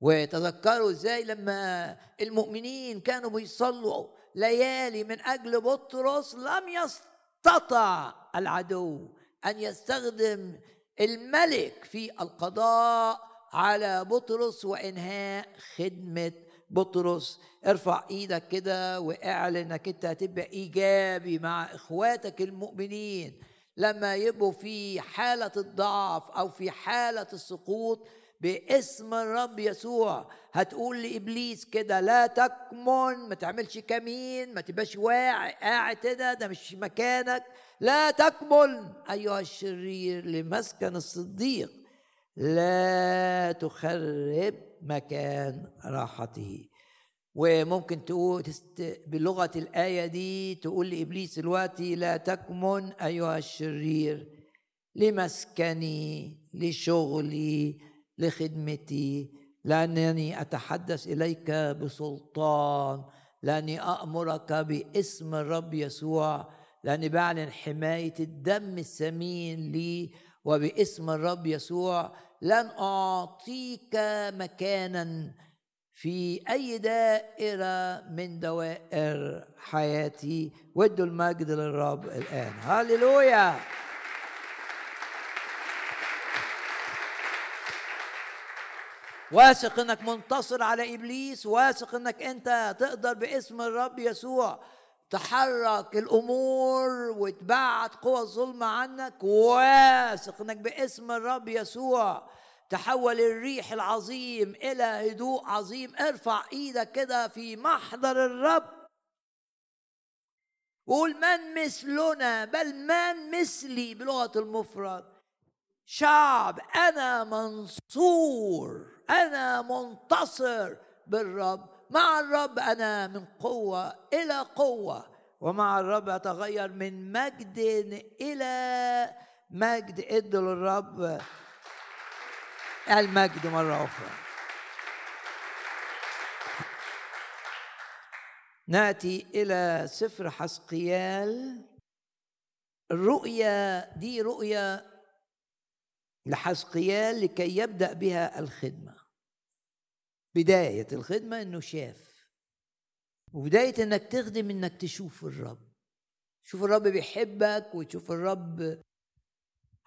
وتذكروا إزاي لما المؤمنين كانوا بيصلوا ليالي من أجل بطرس لم يستطع العدو أن يستخدم الملك في القضاء على بطرس وإنهاء خدمة بطرس. ارفع إيدك كده وإعلن إنك أنت هتبقى إيجابي مع إخواتك المؤمنين. لما يبقوا في حالة الضعف أو في حالة السقوط باسم الرب يسوع هتقول لإبليس كده لا تكمن ما تعملش كمين ما تبقاش واعي قاعد كده ده مش مكانك. لا تكمن أيها الشرير لمسكن الصديق لا تخرب مكان راحته. وممكن تقول بلغة الآية دي تقول لإبليس دلوقتي لا تكمن أيها الشرير لمسكني لشغلي لخدمتي. لأنني أتحدث إليك بسلطان. لأني امرك باسم الرب يسوع. لاني بعلن حمايه الدم الثمين لي وباسم الرب يسوع لن أعطيك مكانا في أي دائرة من دوائر حياتي. ودوا المجد للرب الآن. هللويا! واثق إنك منتصر على إبليس واثق إنك أنت تقدر باسم الرب يسوع. تحرك الأمور وتبعد قوى الظلم عنك. واثق إنك باسم الرب يسوع. تحول الريح العظيم إلى هدوء عظيم. ارفع إيدك كده في محضر الرب. قول من مثلنا؟ بل من مثلي بلغة المفرد. شعب أنا منصور. أنا منتصر بالرب. مع الرب أنا من قوة إلى قوة ومع الرب أتغير من مجد إلى مجد. ادوا للرب المجد مرة أخرى. نأتي إلى سفر حسقيال. الرؤيا دي رؤيا لحسقيال لكي يبدأ بها الخدمة. بداية الخدمة إنه شاف وبداية إنك تخدم إنك تشوف الرب. شوف الرب بيحبك وتشوف الرب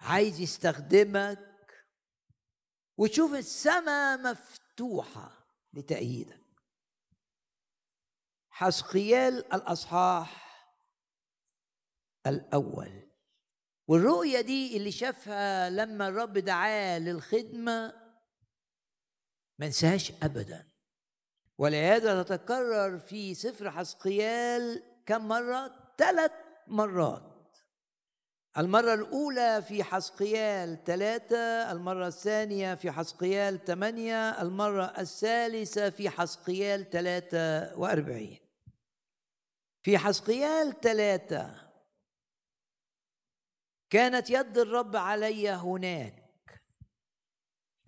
عايز يستخدمك وتشوف السماء مفتوحة لتأييدك. حسقيال الأصحاح الأول. والرؤية دي اللي شافها لما الرب دعاه للخدمة ما انساهاش أبدا. ولهذا تتكرر في سفر حسقيال كم مرة؟ ثلاث مرات. المرة الأولى في حسقيال ثلاثة المرة الثانية في حسقيال ثمانية المرة الثالثة في حسقيال ثلاثة وأربعين. في حسقيال ثلاثة كانت يد الرب علي هناك.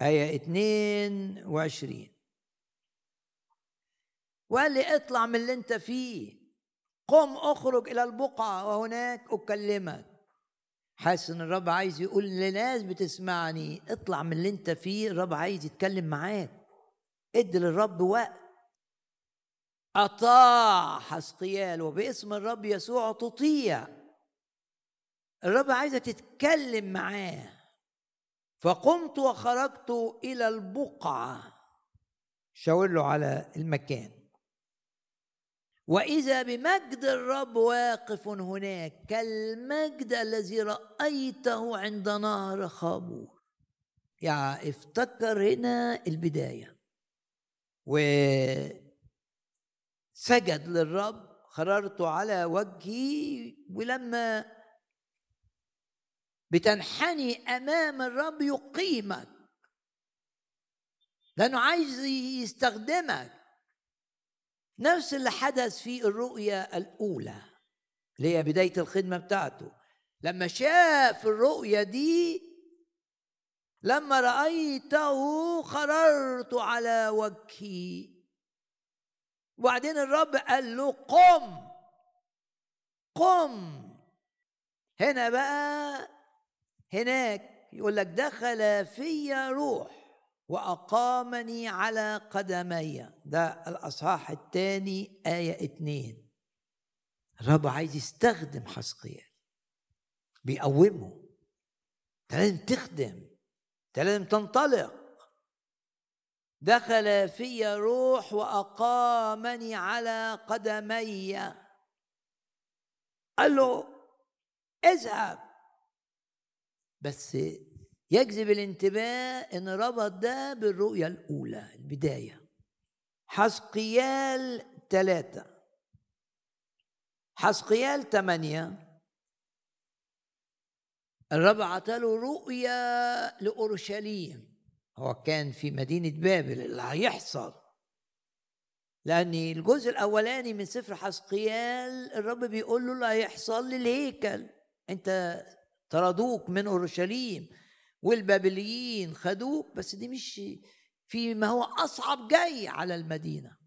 آية 22 وقال لي اطلع من اللي انت فيه قم اخرج إلى البقعة وهناك أكلمك. حاسس إن الرب عايز يقول لناس بتسمعني اطلع من اللي انت فيه الرب عايز يتكلم معاك. ادي للرب وقت. اطاع حسقيال وباسم الرب يسوع تطيع. الرب عايزة تتكلم معاه. فقمت وخرجت إلى البقعة. شاور له على المكان. وإذا بمجد الرب واقف هناك كالمجد الذي رأيته عند نهر خابور. يعني افتكر هنا البداية. وسجد للرب خررت على وجهي ولما بتنحني أمام الرب يقيمك. لأنه عايز يستخدمك. نفس اللي حدث في الرؤيا الأولى اللي هي بداية الخدمة بتاعته. لما شاف الرؤيا دي لما رأيته خررت على وجهي. وبعدين الرب قال له قم قم. هنا بقى هناك يقول لك دخل في روح وأقامني على قدمي. ده الأصحاح الثاني آية اتنين الرب عايز يستخدم حسقيال. بيقومه. انت لازم تخدم. انت لازم تنطلق. دخل في روح وأقامني على قدمي. قال له اذهب. بس يجذب الانتباه إن ربط ده بالرؤية الأولى البداية. حسقيال ثلاثة حسقيال ثمانية الرب عطاله رؤية لأورشليم. هو كان في مدينة بابل اللي هيحصل. لأن الجزء الأولاني من سفر حسقيال الرب بيقول له اللي هيحصل للهيكل أنت طردوك من أورشليم والبابليين خدوك بس دي مش في ما هو أصعب جاي على المدينة.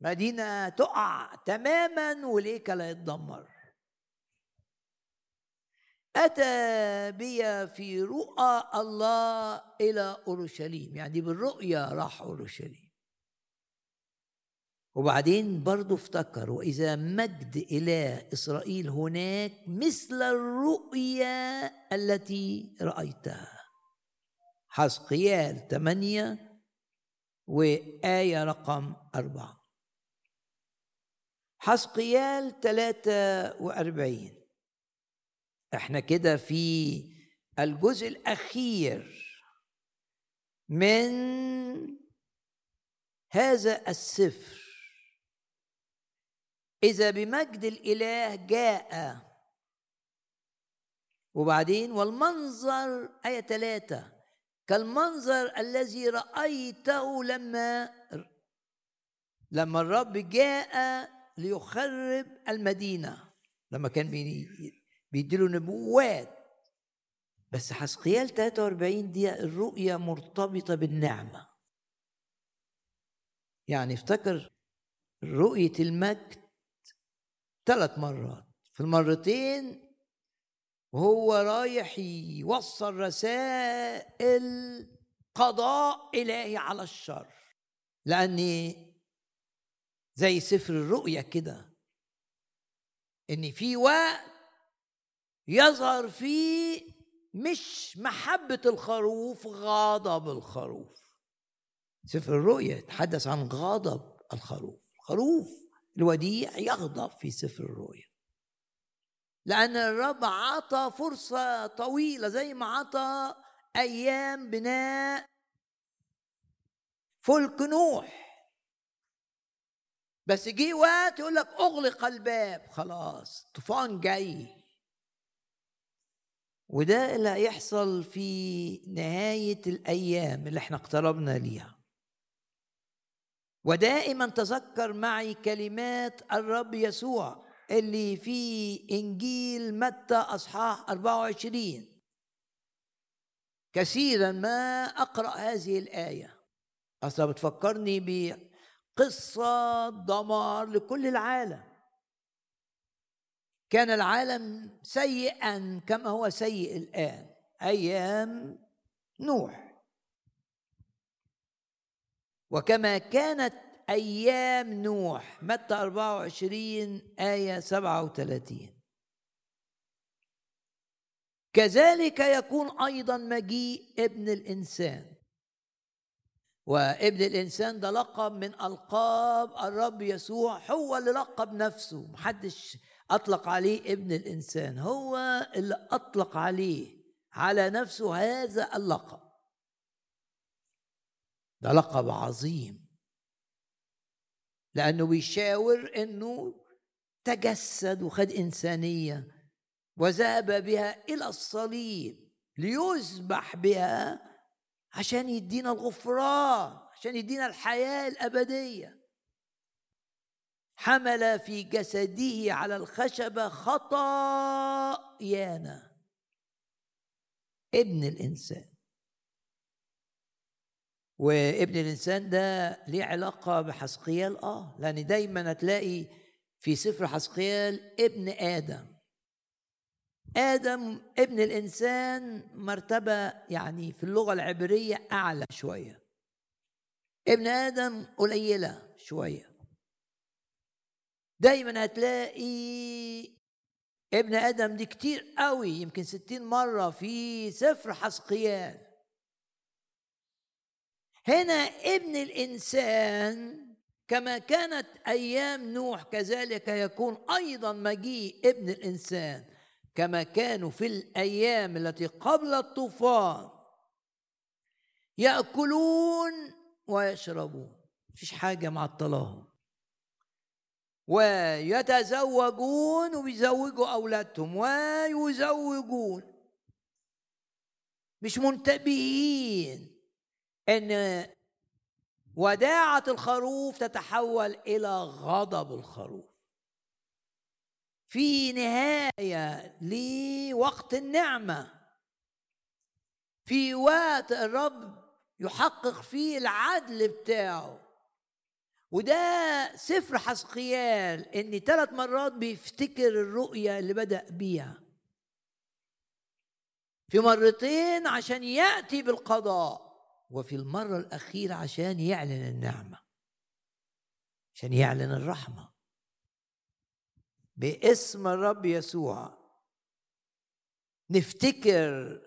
مدينة تقع تماما والهيكل يتدمر. أتى بي في رؤى الله إلى أورشليم يعني بالرؤيا راح أورشليم. وبعدين برضه افتكر وإذا مجد اله إسرائيل هناك مثل الرؤيا التي رأيتها. حسقيال 8 وآية رقم أربعة. حسقيال 43 إحنا كده في الجزء الأخير من هذا السفر. إذا بمجد الإله جاء. وبعدين والمنظر آية ثلاثة كالمنظر الذي رأيته لما لما الرب جاء ليخرب المدينة. لما كان بيديله نبوات. بس حسقيال 43 دي الرؤية مرتبطة بالنعمة. يعني افتكر رؤية المجد ثلاث مرات. في المرتين وهو رايح يوصل رسائل قضاء إلهي على الشر. لأن زي سفر الرؤيا كده إن في وقت يظهر فيه مش محبة الخروف غضب الخروف. سفر الرؤيا يتحدث عن غضب الخروف. الخروف الوديع يغضب في سفر الرؤيا. لأن الرب عطى فرصة طويلة زي ما عطى أيام بناء فلك نوح. بس جه وقت يقول لك أغلق الباب. خلاص طوفان جاي. وده اللي هيحصل في نهاية الأيام اللي إحنا اقتربنا ليها. ودائما تذكر معي كلمات الرب يسوع اللي في إنجيل متى أصحاح 24 كثيرا ما أقرأ هذه الآية. أصلا بتفكرني بقصة دمار لكل العالم. كان العالم سيئا كما هو سيء الآن أيام نوح. وكما كانت أيام نوح. متى 24 آية 37 كذلك يكون أيضا مجيء ابن الإنسان. وابن الإنسان ده لقب من ألقاب الرب يسوع هو اللي لقب نفسه. محدش أطلق عليه ابن الإنسان هو اللي أطلق عليه على نفسه هذا اللقب. ده لقب عظيم. لأنه بيشاور أنه تجسد وخد إنسانية وذهب بها إلى الصليب ليذبح بها عشان يدينا الغفران عشان يدينا الحياة الأبدية. حمل في جسده على الخشبة خطايانا. ابن الإنسان. وابن الإنسان ده ليه علاقة بحسقيال؟ آه لأن دايما هتلاقي في سفر حسقيال ابن آدم. آدم ابن الإنسان مرتبة يعني في اللغة العبرية أعلى شوية. ابن آدم قليلة شوية. دايما هتلاقي ابن آدم دي كتير قوي يمكن ستين مرة في سفر حسقيال. هنا ابن الإنسان كما كانت أيام نوح كذلك يكون أيضا مجيء ابن الإنسان كما كانوا في الأيام التي قبل الطوفان يأكلون ويشربون مفيش حاجة معطلاهم ويتزوجون ويزوجوا أولادهم ويزوجون مش منتبهين. إن وداعة الخروف تتحول إلى غضب الخروف. في نهاية لوقت النعمة. في وقت الرب يحقق فيه العدل بتاعه. وده سفر حسقيال إن ثلاث مرات بيفتكر الرؤية اللي بدأ بيها. في مرتين عشان يأتي بالقضاء. وفي المرة الأخيرة عشان يعلن النعمة عشان يعلن الرحمة. باسم الرب يسوع نفتكر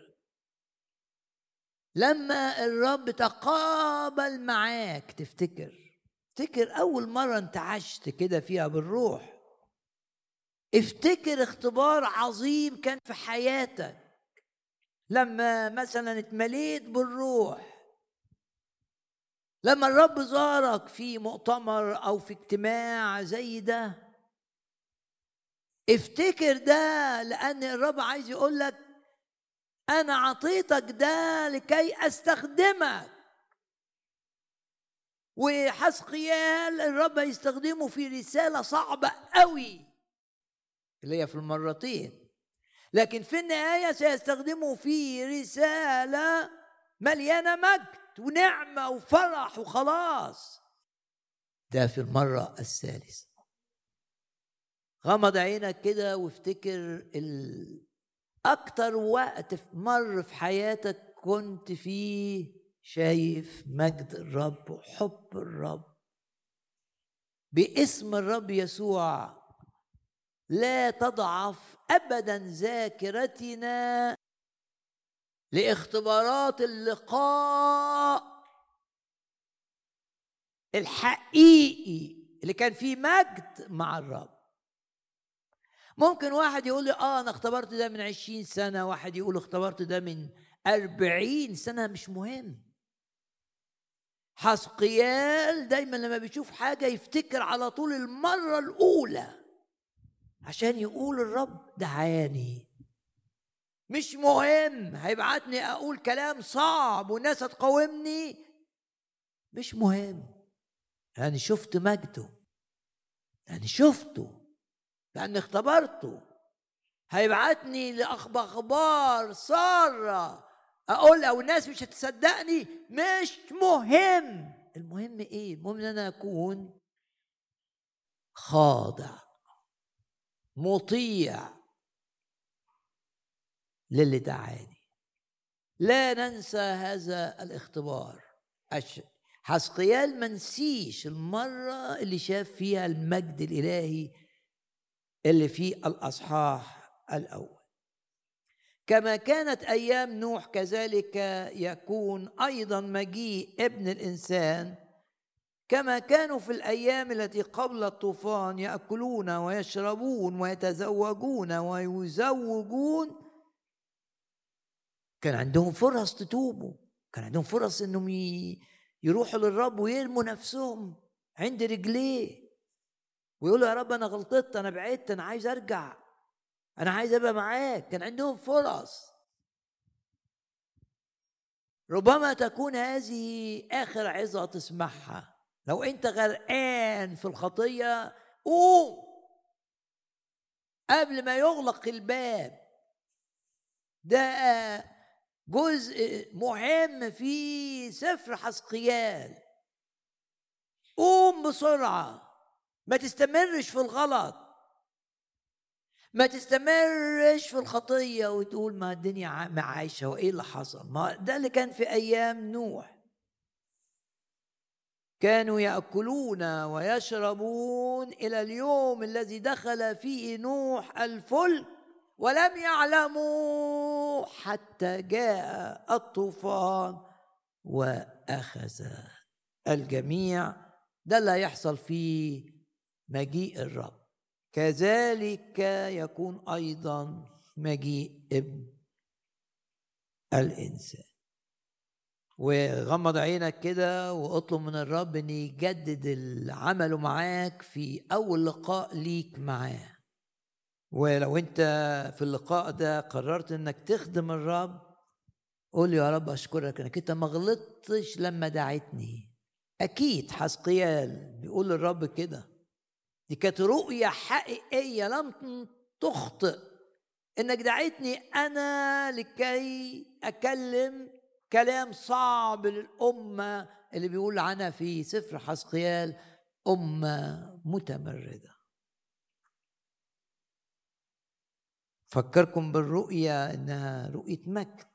لما الرب تقابل معاك تفتكر افتكر أول مرة أنت عشت كده فيها بالروح. افتكر اختبار عظيم كان في حياتك لما مثلا اتمليت بالروح لما الرب زارك في مؤتمر أو في اجتماع زي ده افتكر ده لأن الرب عايز يقول لك أنا عطيتك ده لكي أستخدمك. وحسقيال الرب يستخدمه في رسالة صعبة قوي اللي هي في المرتين. لكن في النهاية سيستخدمه في رسالة مليانة مجد. ونعمة وفرح وخلاص. ده في المرة الثالثة. غمض عينك كده وافتكر ال... أكتر وقت مر في حياتك كنت فيه شايف مجد الرب وحب الرب. باسم الرب يسوع لا تضعف ابدا ذاكرتنا لاختبارات اللقاء الحقيقي اللي كان فيه مجد مع الرب. ممكن واحد يقول لي آه أنا اختبرت ده من عشرين سنة. واحد يقول اختبرت ده من أربعين سنة. مش مهم. حسقيال دايما لما بيشوف حاجة يفتكر على طول المرة الأولى عشان يقول الرب دعاني. مش مهم هيبعتني أقول كلام صعب والناس هتقاومني. مش مهم. يعني شفت مجده. يعني شفته. لأني اختبرته. هيبعتني لأخبار سارة أقول أو الناس مش هتصدقني. مش مهم. المهم إيه؟ المهم إن أنا أكون خاضع مطيع. للي دعاني. لا ننسى هذا الاختبار. حسقيال منسيش المرة اللي شاف فيها المجد الإلهي اللي في الأصحاح الأول. كما كانت أيام نوح كذلك يكون أيضا مجيء ابن الإنسان. كما كانوا في الأيام التي قبل الطوفان يأكلون ويشربون ويتزوجون ويزوجون كان عندهم فرص تتوبوا. كان عندهم فرص إنهم يروحوا للرب ويرموا نفسهم عند رجليه. ويقولوا يا رب أنا غلطت أنا بعدت أنا عايز أرجع. أنا عايز أبقى معاك. كان عندهم فرص. ربما تكون هذه آخر عظة تسمعها. لو أنت غرقان في الخطية قوم. قبل ما يغلق الباب ده جزء مهم في سفر حسقيال قوم بسرعة. ما تستمرش في الغلط. ما تستمرش في الخطية وتقول ما الدنيا ما عايشة وإيه اللي حصل. ما ده اللي كان في أيام نوح. كانوا يأكلون ويشربون إلى اليوم الذي دخل فيه نوح الفلك. ولم يعلموا حتى جاء الطوفان وأخذ الجميع. ده اللي هيحصل فيه مجيء الرب. كذلك يكون أيضا مجيء ابن الإنسان. وغمض عينك كده واطلب من الرب إن يجدد عمله معاك في أول لقاء ليك معاه. ولو انت في اللقاء ده قررت انك تخدم الرب قول يا رب أشكرك إنك أنت ما غلطتش لما دعيتني. أكيد حسقيال بيقول للرب كده. دي كانت رؤية حقيقية لم تخطئ. إنك دعيتني أنا لكي أكلم كلام صعب للأمة اللي بيقول عنها في سفر حسقيال أمة متمردة. فكركم بالرؤيه إنها رؤية مجد.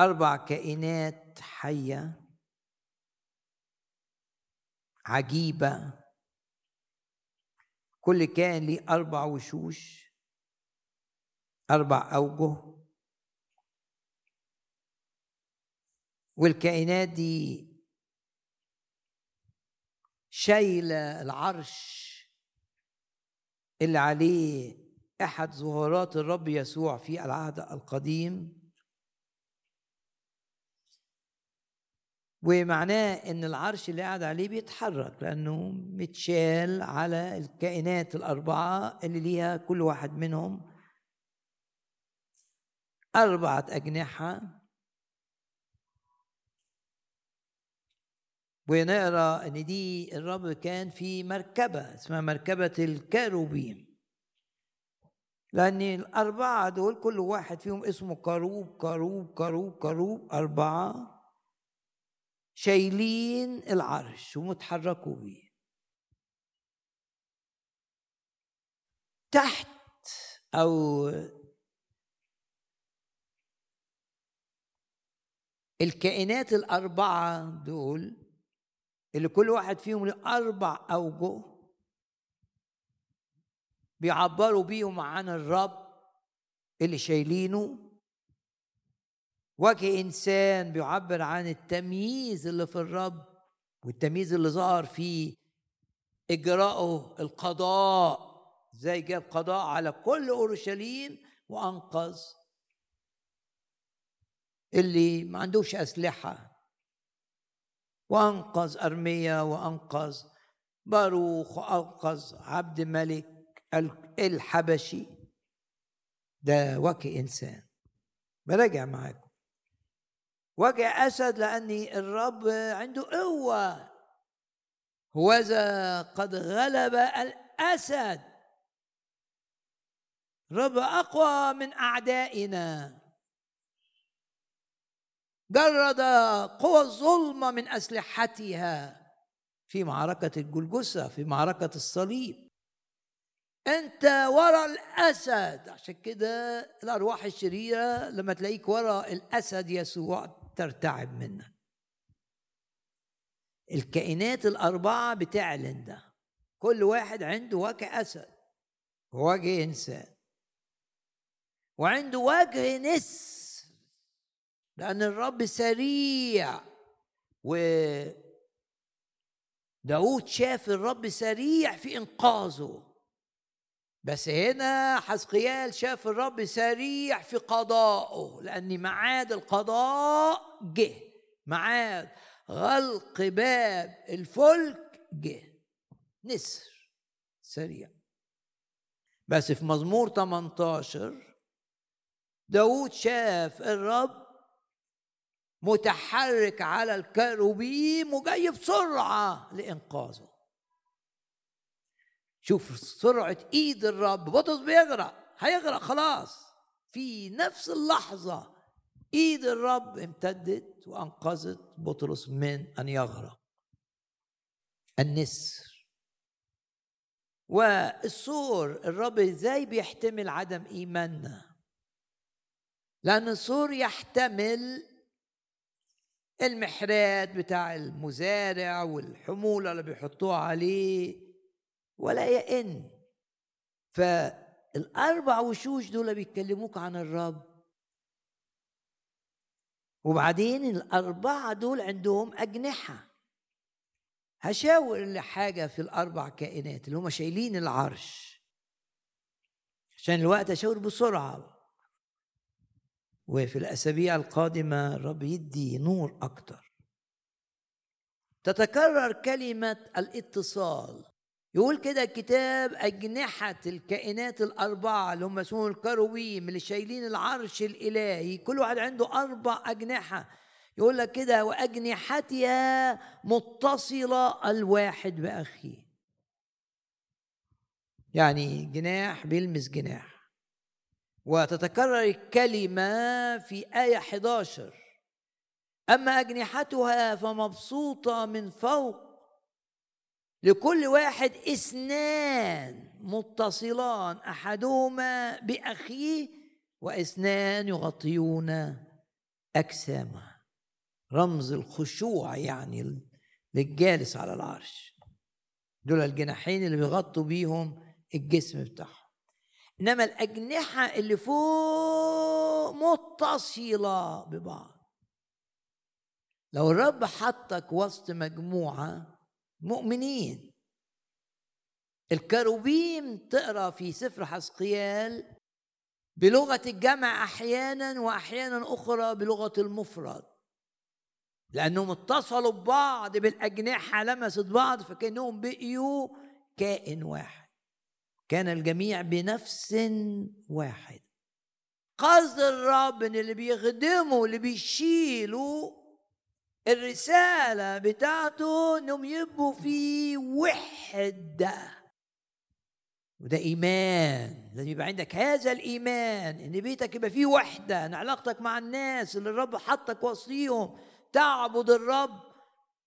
أربع كائنات حية عجيبة. كل كائن ليه أربع وشوش أربع أوجه. والكائنات دي شايلة العرش اللي عليه أحد ظهورات الرب يسوع في العهد القديم. ومعناه إن العرش اللي قاعد عليه بيتحرك لأنه متشال على الكائنات الأربعة اللي ليها كل واحد منهم. أربعة أجنحة. ونقرأ إن دي الرب كان في مركبة اسمها مركبة الكاروبيم. لأن الأربعة دول كل واحد فيهم اسمه كروب كروب كروب كروب أربعة شايلين العرش ومتحركوا بيه. تحت أو الكائنات الأربعة دول اللي كل واحد فيهم له أربع أوجه بيعبروا بيهم عن الرب اللي شايلينه. وجه إنسان بيعبر عن التمييز اللي في الرب والتمييز اللي ظهر في إجراءه القضاء. زي جاب قضاء على كل أورشليم وأنقذ اللي ما عندوش أسلحة. وأنقذ أرميا وأنقذ باروخ وأنقذ عبد ملك الحبشي. ده وجه إنسان. براجع معاكم. وجه أسد لأني الرب عنده قوة. هوذا قد غلب الأسد. رب أقوى من أعدائنا. جرد قوى الظلمة من أسلحتها في معركة الجلجسة في معركة الصليب. أنت ورا الأسد. عشان كده الأرواح الشريرة لما تلاقيك ورا الأسد يسوع ترتعب منك. الكائنات الأربعة بتعلن ده. كل واحد عنده وجه أسد ووجه إنسان. وعنده وجه نس. لأن الرب سريع. و داود شاف الرب سريع في إنقاذه. بس هنا حزقيال شاف الرب سريع في قضائه لأن معاد القضاء جه. معاد غلق باب الفلك جه. نسر سريع. بس في مزمور 18 داود شاف الرب متحرك على الكروبيم وجاي بسرعة لإنقاذه. شوف سرعة إيد الرب بطرس بيغرق هيغرق خلاص. في نفس اللحظة إيد الرب امتدت وأنقذت بطرس من أن يغرق. النسر. والسور الرب إزاي بيحتمل عدم إيماننا؟ لأن السور يحتمل المحرات بتاع المزارع والحمولة اللي بيحطوها عليه ولا يئن. فالأربع وشوش دول بيتكلموك عن الرب. وبعدين الأربعة دول عندهم أجنحة. هشاور لحاجة في الأربع كائنات اللي هم شايلين العرش. عشان الوقت أشاور بسرعة. وفي الأسابيع القادمة الرب يدي نور أكتر. تتكرر كلمة الاتصال. يقول كده الكتاب أجنحة الكائنات الأربعة اللي هم اسمهم الكروبيم اللي شايلين العرش الإلهي. كل واحد عنده أربع أجنحة. يقول لك كده وأجنحتها متصلة الواحد بأخيه. يعني جناح بيلمس جناح. وتتكرر الكلمة في آية 11 أما أجنحتها فمبسوطة من فوق لكل واحد اثنان متصلان أحدهما بأخيه واثنان يغطيون أجسامه رمز الخشوع يعني للجالس على العرش. دول الجناحين اللي بيغطوا بيهم الجسم بتاعهم. إنما الأجنحة اللي فوق متصلة ببعض. لو الرب حطك وسط مجموعة مؤمنين الكروبيم تقرأ في سفر حسقيال بلغة الجمع أحيانا وأحيانا أخرى بلغة المفرد. لأنهم اتصلوا ببعض بالأجنحة لمست بعض فكأنهم بقيوا كائن واحد. كان الجميع بنفس واحد. قصد الرب إن اللي بيخدموا اللي بيشيلوا الرسالة بتاعته إنهم يبقوا في وحدة. وده إيمان. لازم يبقى عندك هذا الإيمان إن بيتك يبقى فيه وحدة إن علاقتك مع الناس اللي الرب حطك وسطيهم تعبد الرب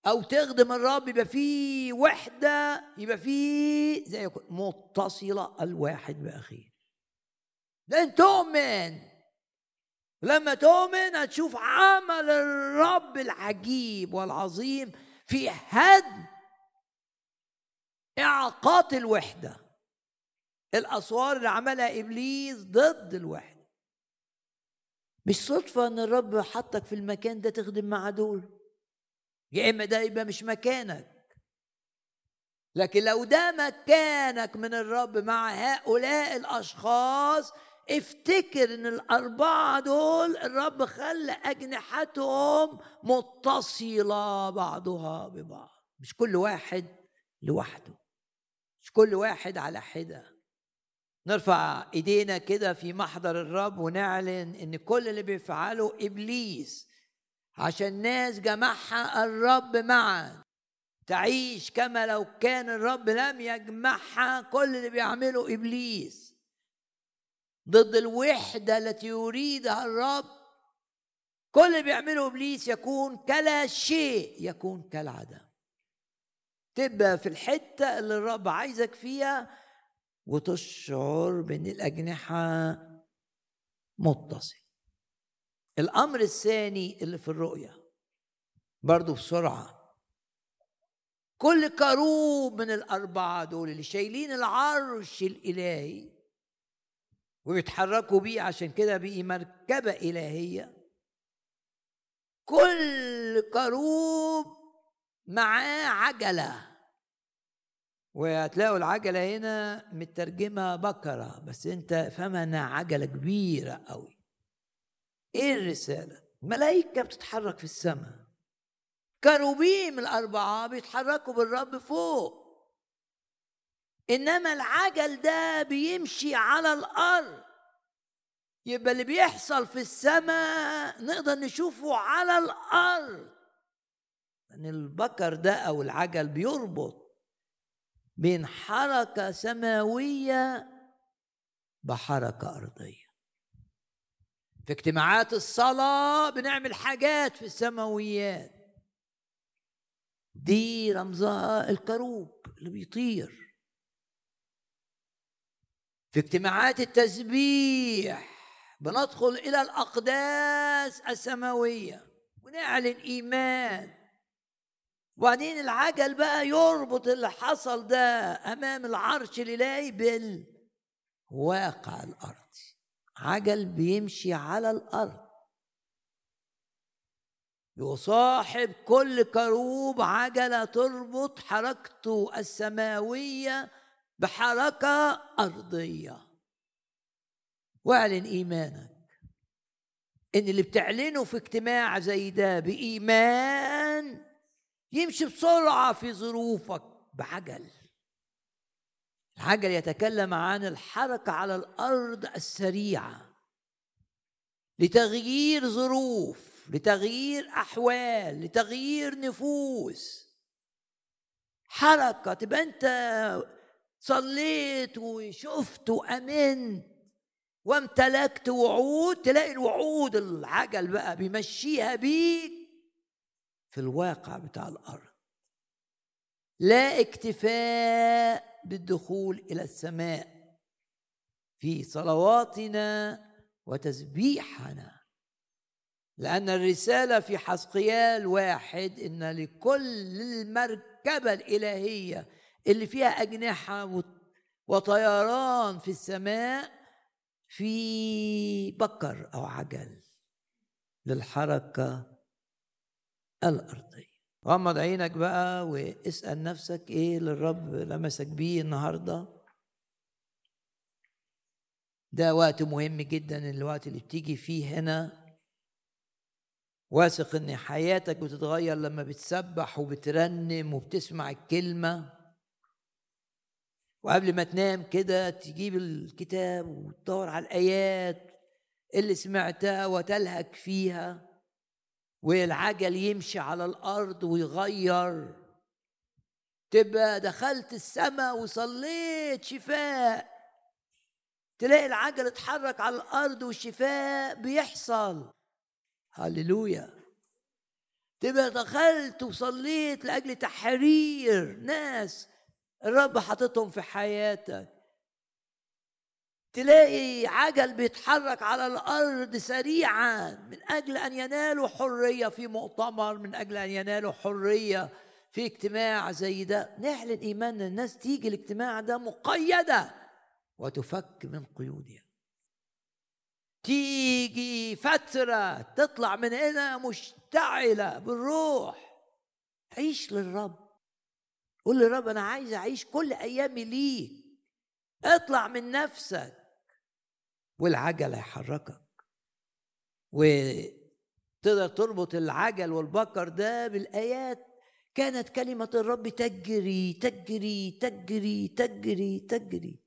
أو تخدم الرب يبقى فيه وحدة يبقى فيه زي متصلة الواحد باخيه لأن تؤمن. لما تؤمن هتشوف عمل الرب العجيب والعظيم في هدم إعاقات الوحدة. الأسوار اللي عملها إبليس ضد الوحدة. مش صدفة إن الرب حطك في المكان ده تخدم مع دول. يا إما ده يبقى مش مكانك. لكن لو ده مكانك من الرب مع هؤلاء الأشخاص افتكر إن الأربعة دول الرب خلى أجنحتهم متصلة بعضها ببعض. مش كل واحد لوحده. مش كل واحد على حدة. نرفع إيدينا كده في محضر الرب ونعلن إن كل اللي بيفعله إبليس عشان ناس جمعها الرب معا. تعيش كما لو كان الرب لم يجمعها كل اللي بيعمله إبليس. ضد الوحدة التي يريدها الرب كل اللي بيعمله إبليس يكون كلا شيء يكون كالعدم. تبقى في الحتة اللي الرب عايزك فيها وتشعر بإن الأجنحة متصلة. الأمر الثاني اللي في الرؤية برضو بسرعة. كل كروب من الأربعة دول اللي شايلين العرش الإلهي ويتحركوا بيه عشان كده بقي مركبة إلهية كل كروب معاه عجلة. وهتلاقوا العجلة هنا مترجمة بكرة بس أنت فهمها إنها عجلة كبيرة قوي إيه الرسالة؟ ملائكه بتتحرك في السماء. كروبيم الأربعة بيتحركوا بالرب فوق. إنما العجل ده بيمشي على الأرض. يبقى اللي بيحصل في السماء نقدر نشوفه على الأرض. ان البكر ده أو العجل بيربط بين حركة سماوية بحركة أرضية. في اجتماعات الصلاة بنعمل حاجات في السماويات. دي رمزها الكروب اللي بيطير. في اجتماعات التسبيح بندخل إلى الأقداس السماوية ونعلن إيمان. وبعدين العجل بقى يربط اللي حصل ده أمام العرش الإلهي بالواقع الأرضي عجل بيمشي على الأرض. يصاحب كل كروب عجلة تربط حركته السماوية بحركة أرضية. واعلن إيمانك إن اللي بتعلنه في اجتماع زي ده بإيمان يمشي بسرعة في ظروفك بعجل. العجل يتكلم عن الحركة على الأرض السريعة لتغيير ظروف لتغيير أحوال لتغيير نفوس. حركة تبقى أنت صليت وشفت وأمنت وامتلكت وعود تلاقي الوعود العجل بقى بيمشيها بيك في الواقع بتاع الأرض. لا اكتفاء بالدخول إلى السماء في صلواتنا وتسبيحنا. لأن الرسالة في حسقيال واحد إن لكل المركبة الإلهية اللي فيها أجنحة وطيران في السماء في بكر أو عجل للحركة الأرضية. غمض عينك بقى واسأل نفسك إيه اللي الرب لمسك بيه النهارده. ده وقت مهم جدا الوقت اللي بتيجي فيه هنا. واثق إن حياتك بتتغير لما بتسبح وبترنم وبتسمع الكلمة. وقبل ما تنام كده تجيب الكتاب وتدور على الآيات اللي سمعتها وتلهك فيها. والعجل يمشي على الأرض ويغير. تبقى دخلت السماء وصليت شفاء. تلاقي العجل اتحرك على الأرض والشفاء بيحصل. هللويا. تبقى دخلت وصليت لأجل تحرير ناس الرب حاططهم في حياتك. تلاقي عجل بيتحرك على الأرض سريعا من أجل أن ينالوا حرية في مؤتمر من أجل أن ينالوا حرية في اجتماع زي ده. نعلن ايماننا الناس تيجي الاجتماع ده مقيدة وتفك من قيودها. تيجي فترة تطلع من هنا مشتعلة بالروح. عيش للرب. قول للرب أنا عايز أعيش كل أيامي ليك. اطلع من نفسك. والعجل هيحركك. وتقدر تربط العجل والبكر ده بالآيات. كانت كلمة الرب تجري تجري تجري تجري تجري.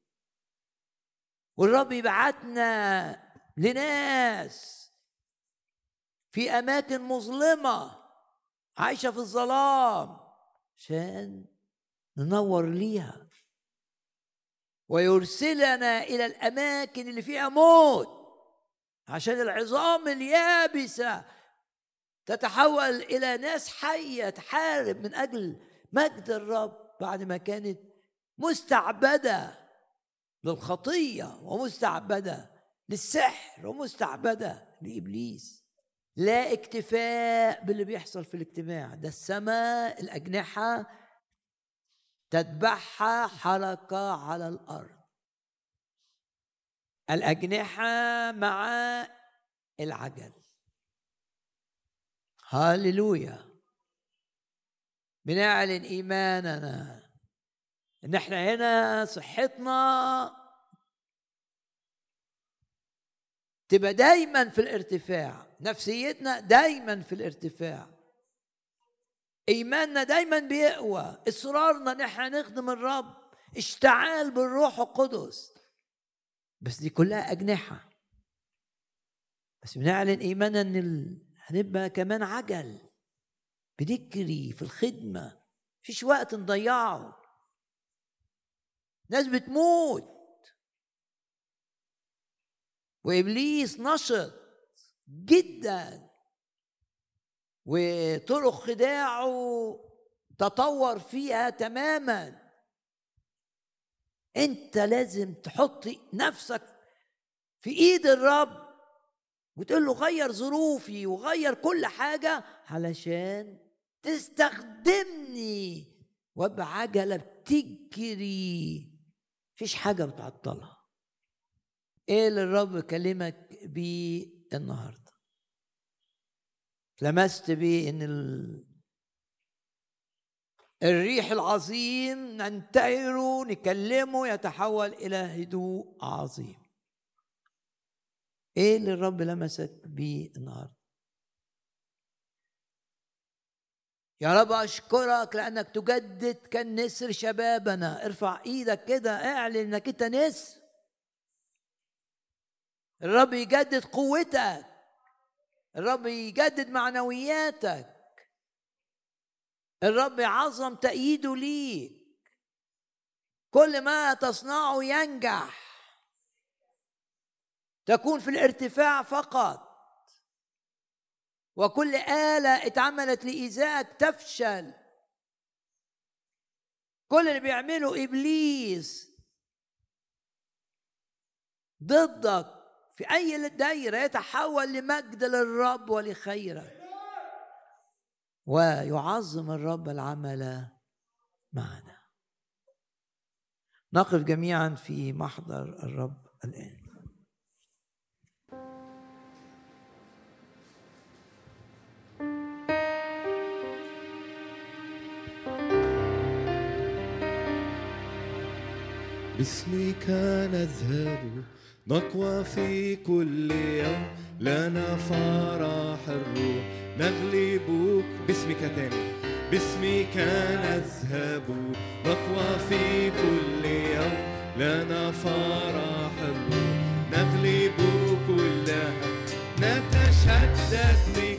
والرب يبعتنا لناس في أماكن مظلمة عايشة في الظلام عشان ننور ليها. ويرسلنا إلى الأماكن اللي فيها موت. عشان العظام اليابسة تتحول إلى ناس حية تحارب من أجل مجد الرب بعد ما كانت مستعبدة للخطية ومستعبدة للسحر ومستعبدة لإبليس. لا اكتفاء باللي بيحصل في الاجتماع. ده السماء الأجنحة تتبعها حركة على الأرض. الأجنحة مع العجل. هاللويا بنعلن إيماننا. ان إحنا هنا صحتنا. تبقى دايما في الارتفاع. نفسيتنا دايما في الارتفاع. إيماننا دايما بيقوى إصرارنا ان إحنا نخدم الرب. اشتعال بالروح القدس. بس دي كلها أجنحة. بس بنعلن ايماننا إن. هنبقى كمان عجل. بنجري في الخدمة. مفيش وقت نضيعه. ناس بتموت. وإبليس نشط جدا. وطرق خداعه تطور فيها تماما. انت لازم تحط نفسك في ايد الرب وتقول له غير ظروفي وغير كل حاجة علشان تستخدمني. وبعجلة بتجري. مفيش حاجة بتعطلها. إيه اللي الرب كلمك بيه النهارده. لمست بيه إن ال... الريح العظيم ننتهره نكلمه يتحول إلى هدوء عظيم. إيه اللي الرب لمسك بيه النهارده؟ يا رب أشكرك لأنك تجدد كالنسر شبابنا. ارفع إيدك كده اعلن إنك أنت نسر. الرب يجدد قوتك. الرب يجدد معنوياتك. الرب يعظم تأييده ليك. كل ما تصنعه ينجح. تكون في الارتفاع فقط. وكل آلة اتعملت لإيذائك تفشل. كل اللي بيعمله إبليس ضدك. في أي دايرة يتحول لمجد للرب ولخيرك ويعظم الرب العمل معنا. نقف جميعا في محضر الرب الآن. باسمك نذهب نقوى في كل يوم. لنا فرح الروح. نغلبك. باسمك تاني. باسمك نذهب. نقوى في كل يوم. لنا فرح الروح. نغلب كلها. نتشدد بك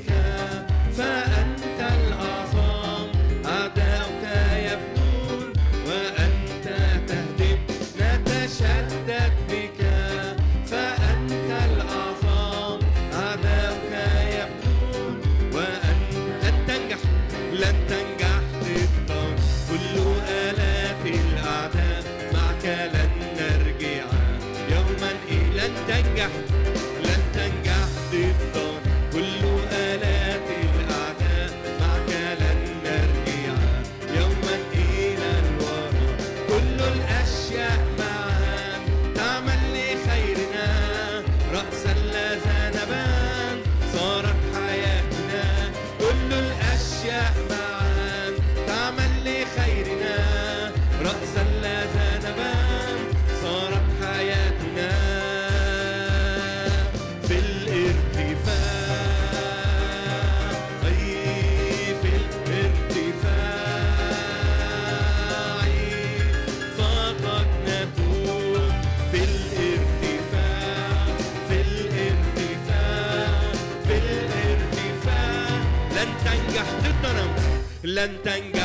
l'entend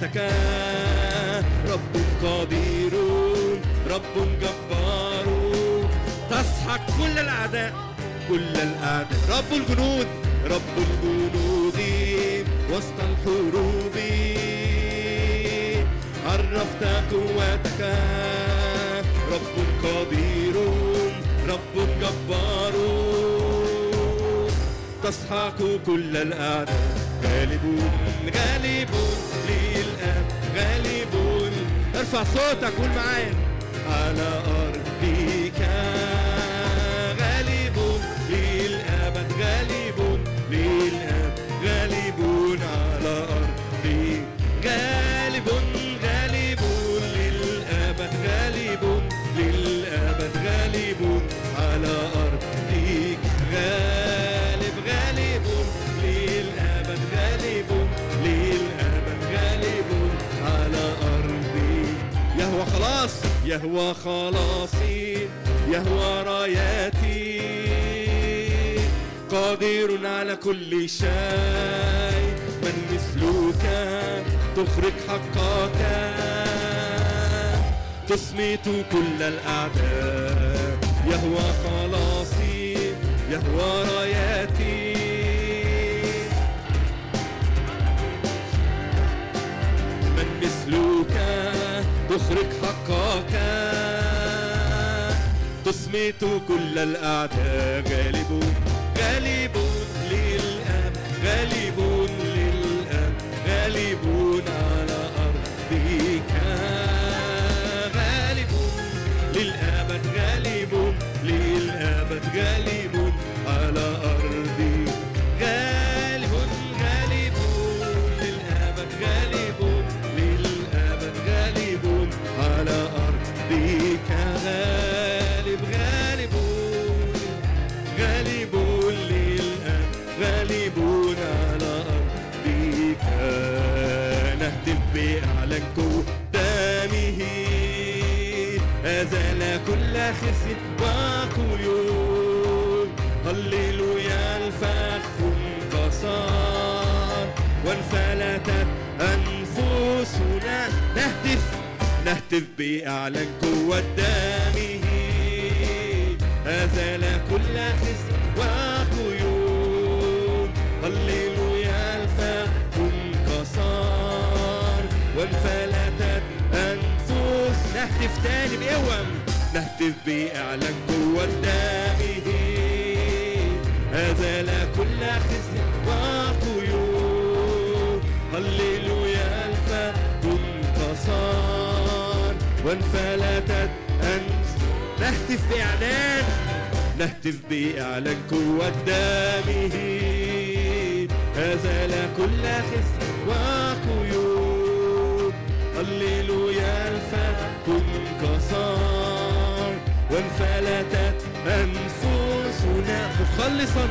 تحتك رب قدير رب جبار. تسحق كل الأعداء كل الأعداء. رب الجنود رب الجنود وسط الحروب. عرفت قوتك رب قدير رب جبار. تسحق كل الأعداء. غالب غالبون ارفع صوتك قول معايا. على أرض يهوى خلاصي يهوى راياتي. قادر على كل شيء من مثلك تخرج حقك تصمت كل الأعداء يهوى خلاصي يهوى راياتي. من مثلك تخرج حقك تصمت كل الأعداء غالب غالب للأب غالب للأب غالب على أرضك. غالب للأبد غالب للأبد غالب نهتف بأعلى قدامه أزال كل خزي وقيود هللويا الفخ انكسر وانفلتت أنفسنا. نهتف نهتف بأعلى قوة دمه أزال كل خزي نهتف تاني بقوة نهتف بإعلان قوة دمه أزال كل خزي وقيود. هللويا الفخ انتصر وانفلتت أنفس نهتف بإعلان. نهتف بإعلان قوة دمه أزال كل خزي وقيود. هللويا الفخ انكسر وانفلتت أنفسنا. مخلصا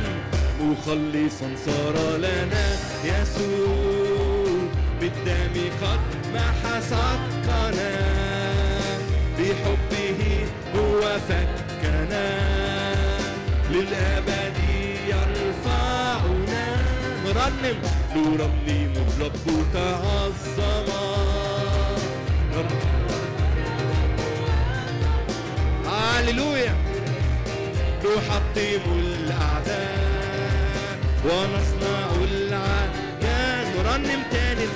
مخلصا صار لنا يسوع. بالدم قد محى صدقنا بحبه هو فكنا. للأبد يرفعنا. نرنم نرنم الرب تعظما هللويا نحطم الأعداء ونصنع العجان نرنم تاني.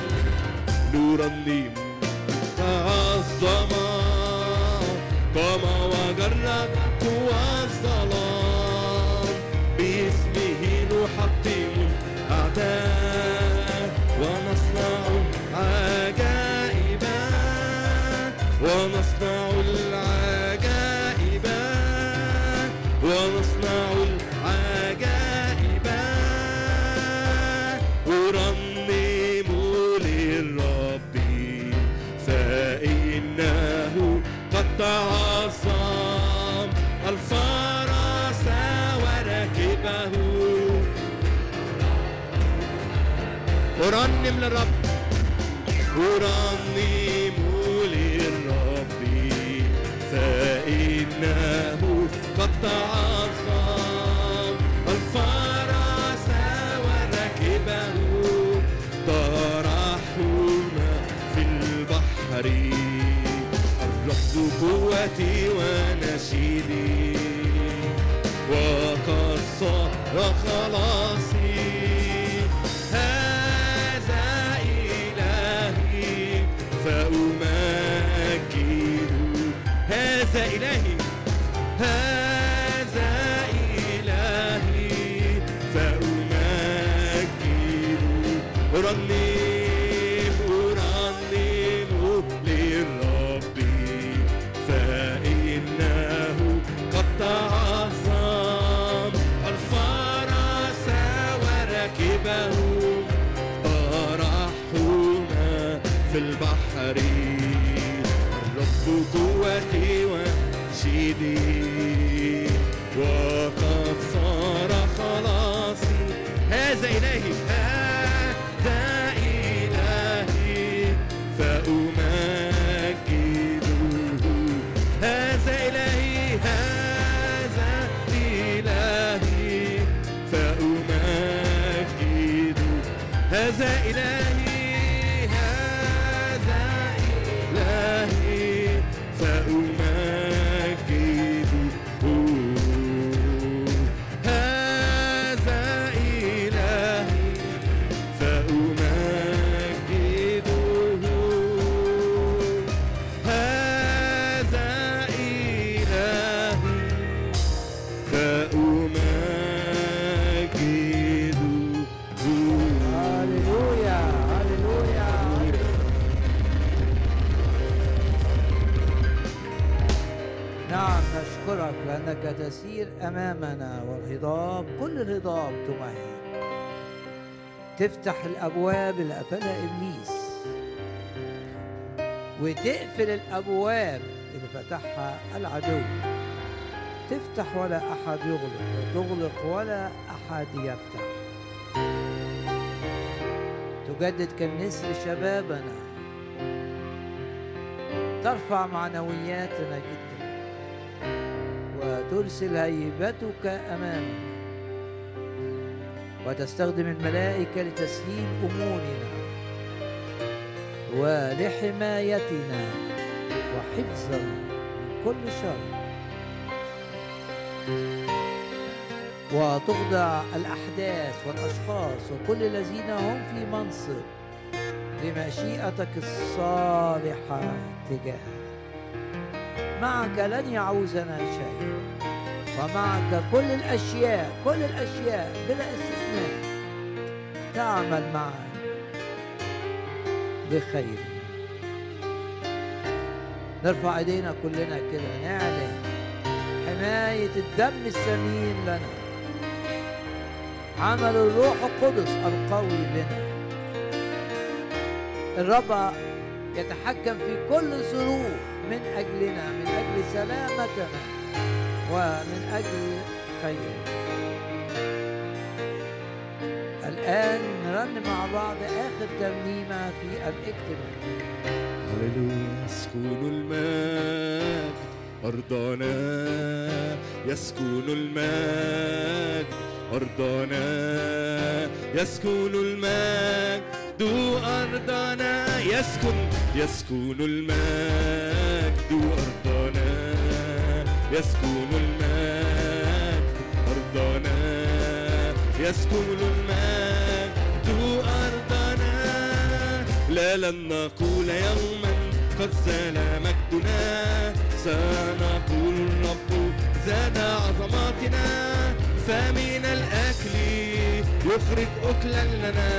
نرنم. تعظما قام وجرد قوى ونصنع العجائب. ونصنع العجائب. للرب فإنه قد الفرس وركبه. أرنم للرب. أرنم قوتي ونشيدي وقد صار خلاصي الرب قوتي وقد صار خلاصي هذا إلهي أمامنا والهضاب كل الهضاب تمهد. تفتح الأبواب اللي قفلها إبليس. وتقفل الأبواب اللي فتحها العدو. تفتح ولا أحد يغلق وتغلق ولا أحد يفتح. تجدد كالنسر شبابنا. ترفع معنوياتنا جدا. وترسل هيبتك أمامنا. وتستخدم الملائكة لتسهيل أمورنا ولحمايتنا وحفظنا من كل شر. وتخضع الأحداث والأشخاص وكل الذين هم في منصب لمشيئتك الصالحة تجاهنا معك لن يعوزنا شيء ومعك كل الأشياء كل الأشياء بلا استثناء. تعمل معا بخيرنا نرفع إيدينا كلنا كده نعلن حماية الدم الثمين لنا. عمل الروح القدس القوي بنا. الرب يتحكم في كل ظروف من أجلنا من أجل سلامتنا. ومن أجل خيرنا الآن نرنم مع بعض آخر ترنيمة في الاجتماع. هللويا يسكن المجد. أرضنا يسكن المجد. أرضنا يسكن المجد. أرضنا يسكن يسكن المجد. أرضنا يسكن المجد أرضنا. يسكن المجد أرضنا. لا لن نقول يوما قد زال مجدنا. سنقول الرب زاد عظماتنا. فمن الأكل يخرج أكلا لنا.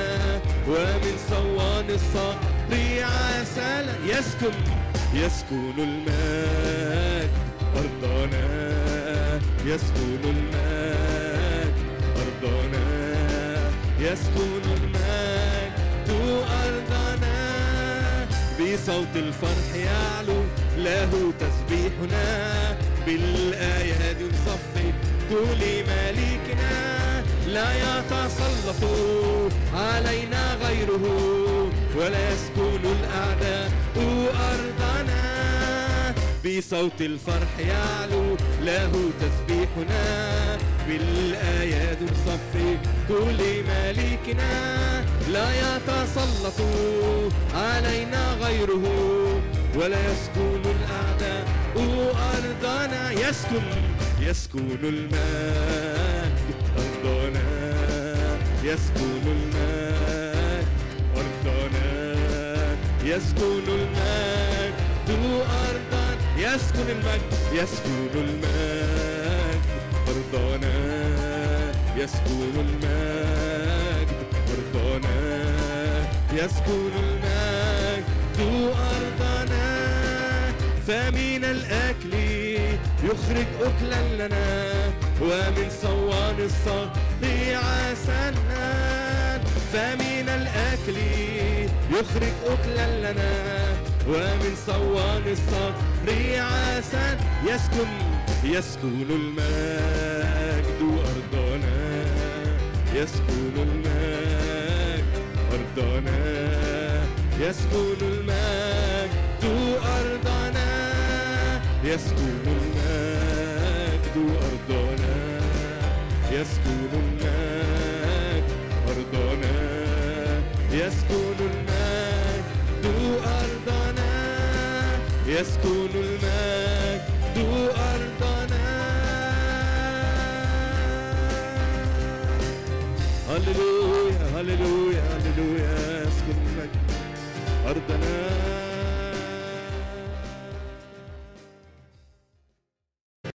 ومن صوان الصبر عسلا يسكن. يسكن المجد أرضنا يسكن المجد أرضنا يسكن المجد أرضنا بصوت الفرح يعلو له تسبيحنا بالآيات كل مليكنا لا يتسلط علينا غيره ولا يسكن الأعداء أرضنا بصوت الفرح يعلو له تسبيحنا بالآيات نصفي كل مليكنا لا يتسلط علينا غيره. ولا يسكن الأعداء أرضنا. يسكن يسكن المجد أرضنا. يسكن المجد أرضنا. يسكن أرضنا يسكن المجد يسكن المجد أرضنا يسكن المجد أرضنا يسكن المجد. أرضنا فمن الأكل يخرج أكلا لنا ومن صوان الصبر عسلا فمن الأكل يخرج أكلا لنا ومن صوان الصخر عسى يسكن يسكن المجد أرضنا. يسكن المجد أرضنا. يسكن المجد أرضنا. يسكن المجد أرضنا. يسكن المجد أرضنا. يسكن يسكن المجد أرضنا. هللويا هللويا هللويا يسكن المجد أرضنا.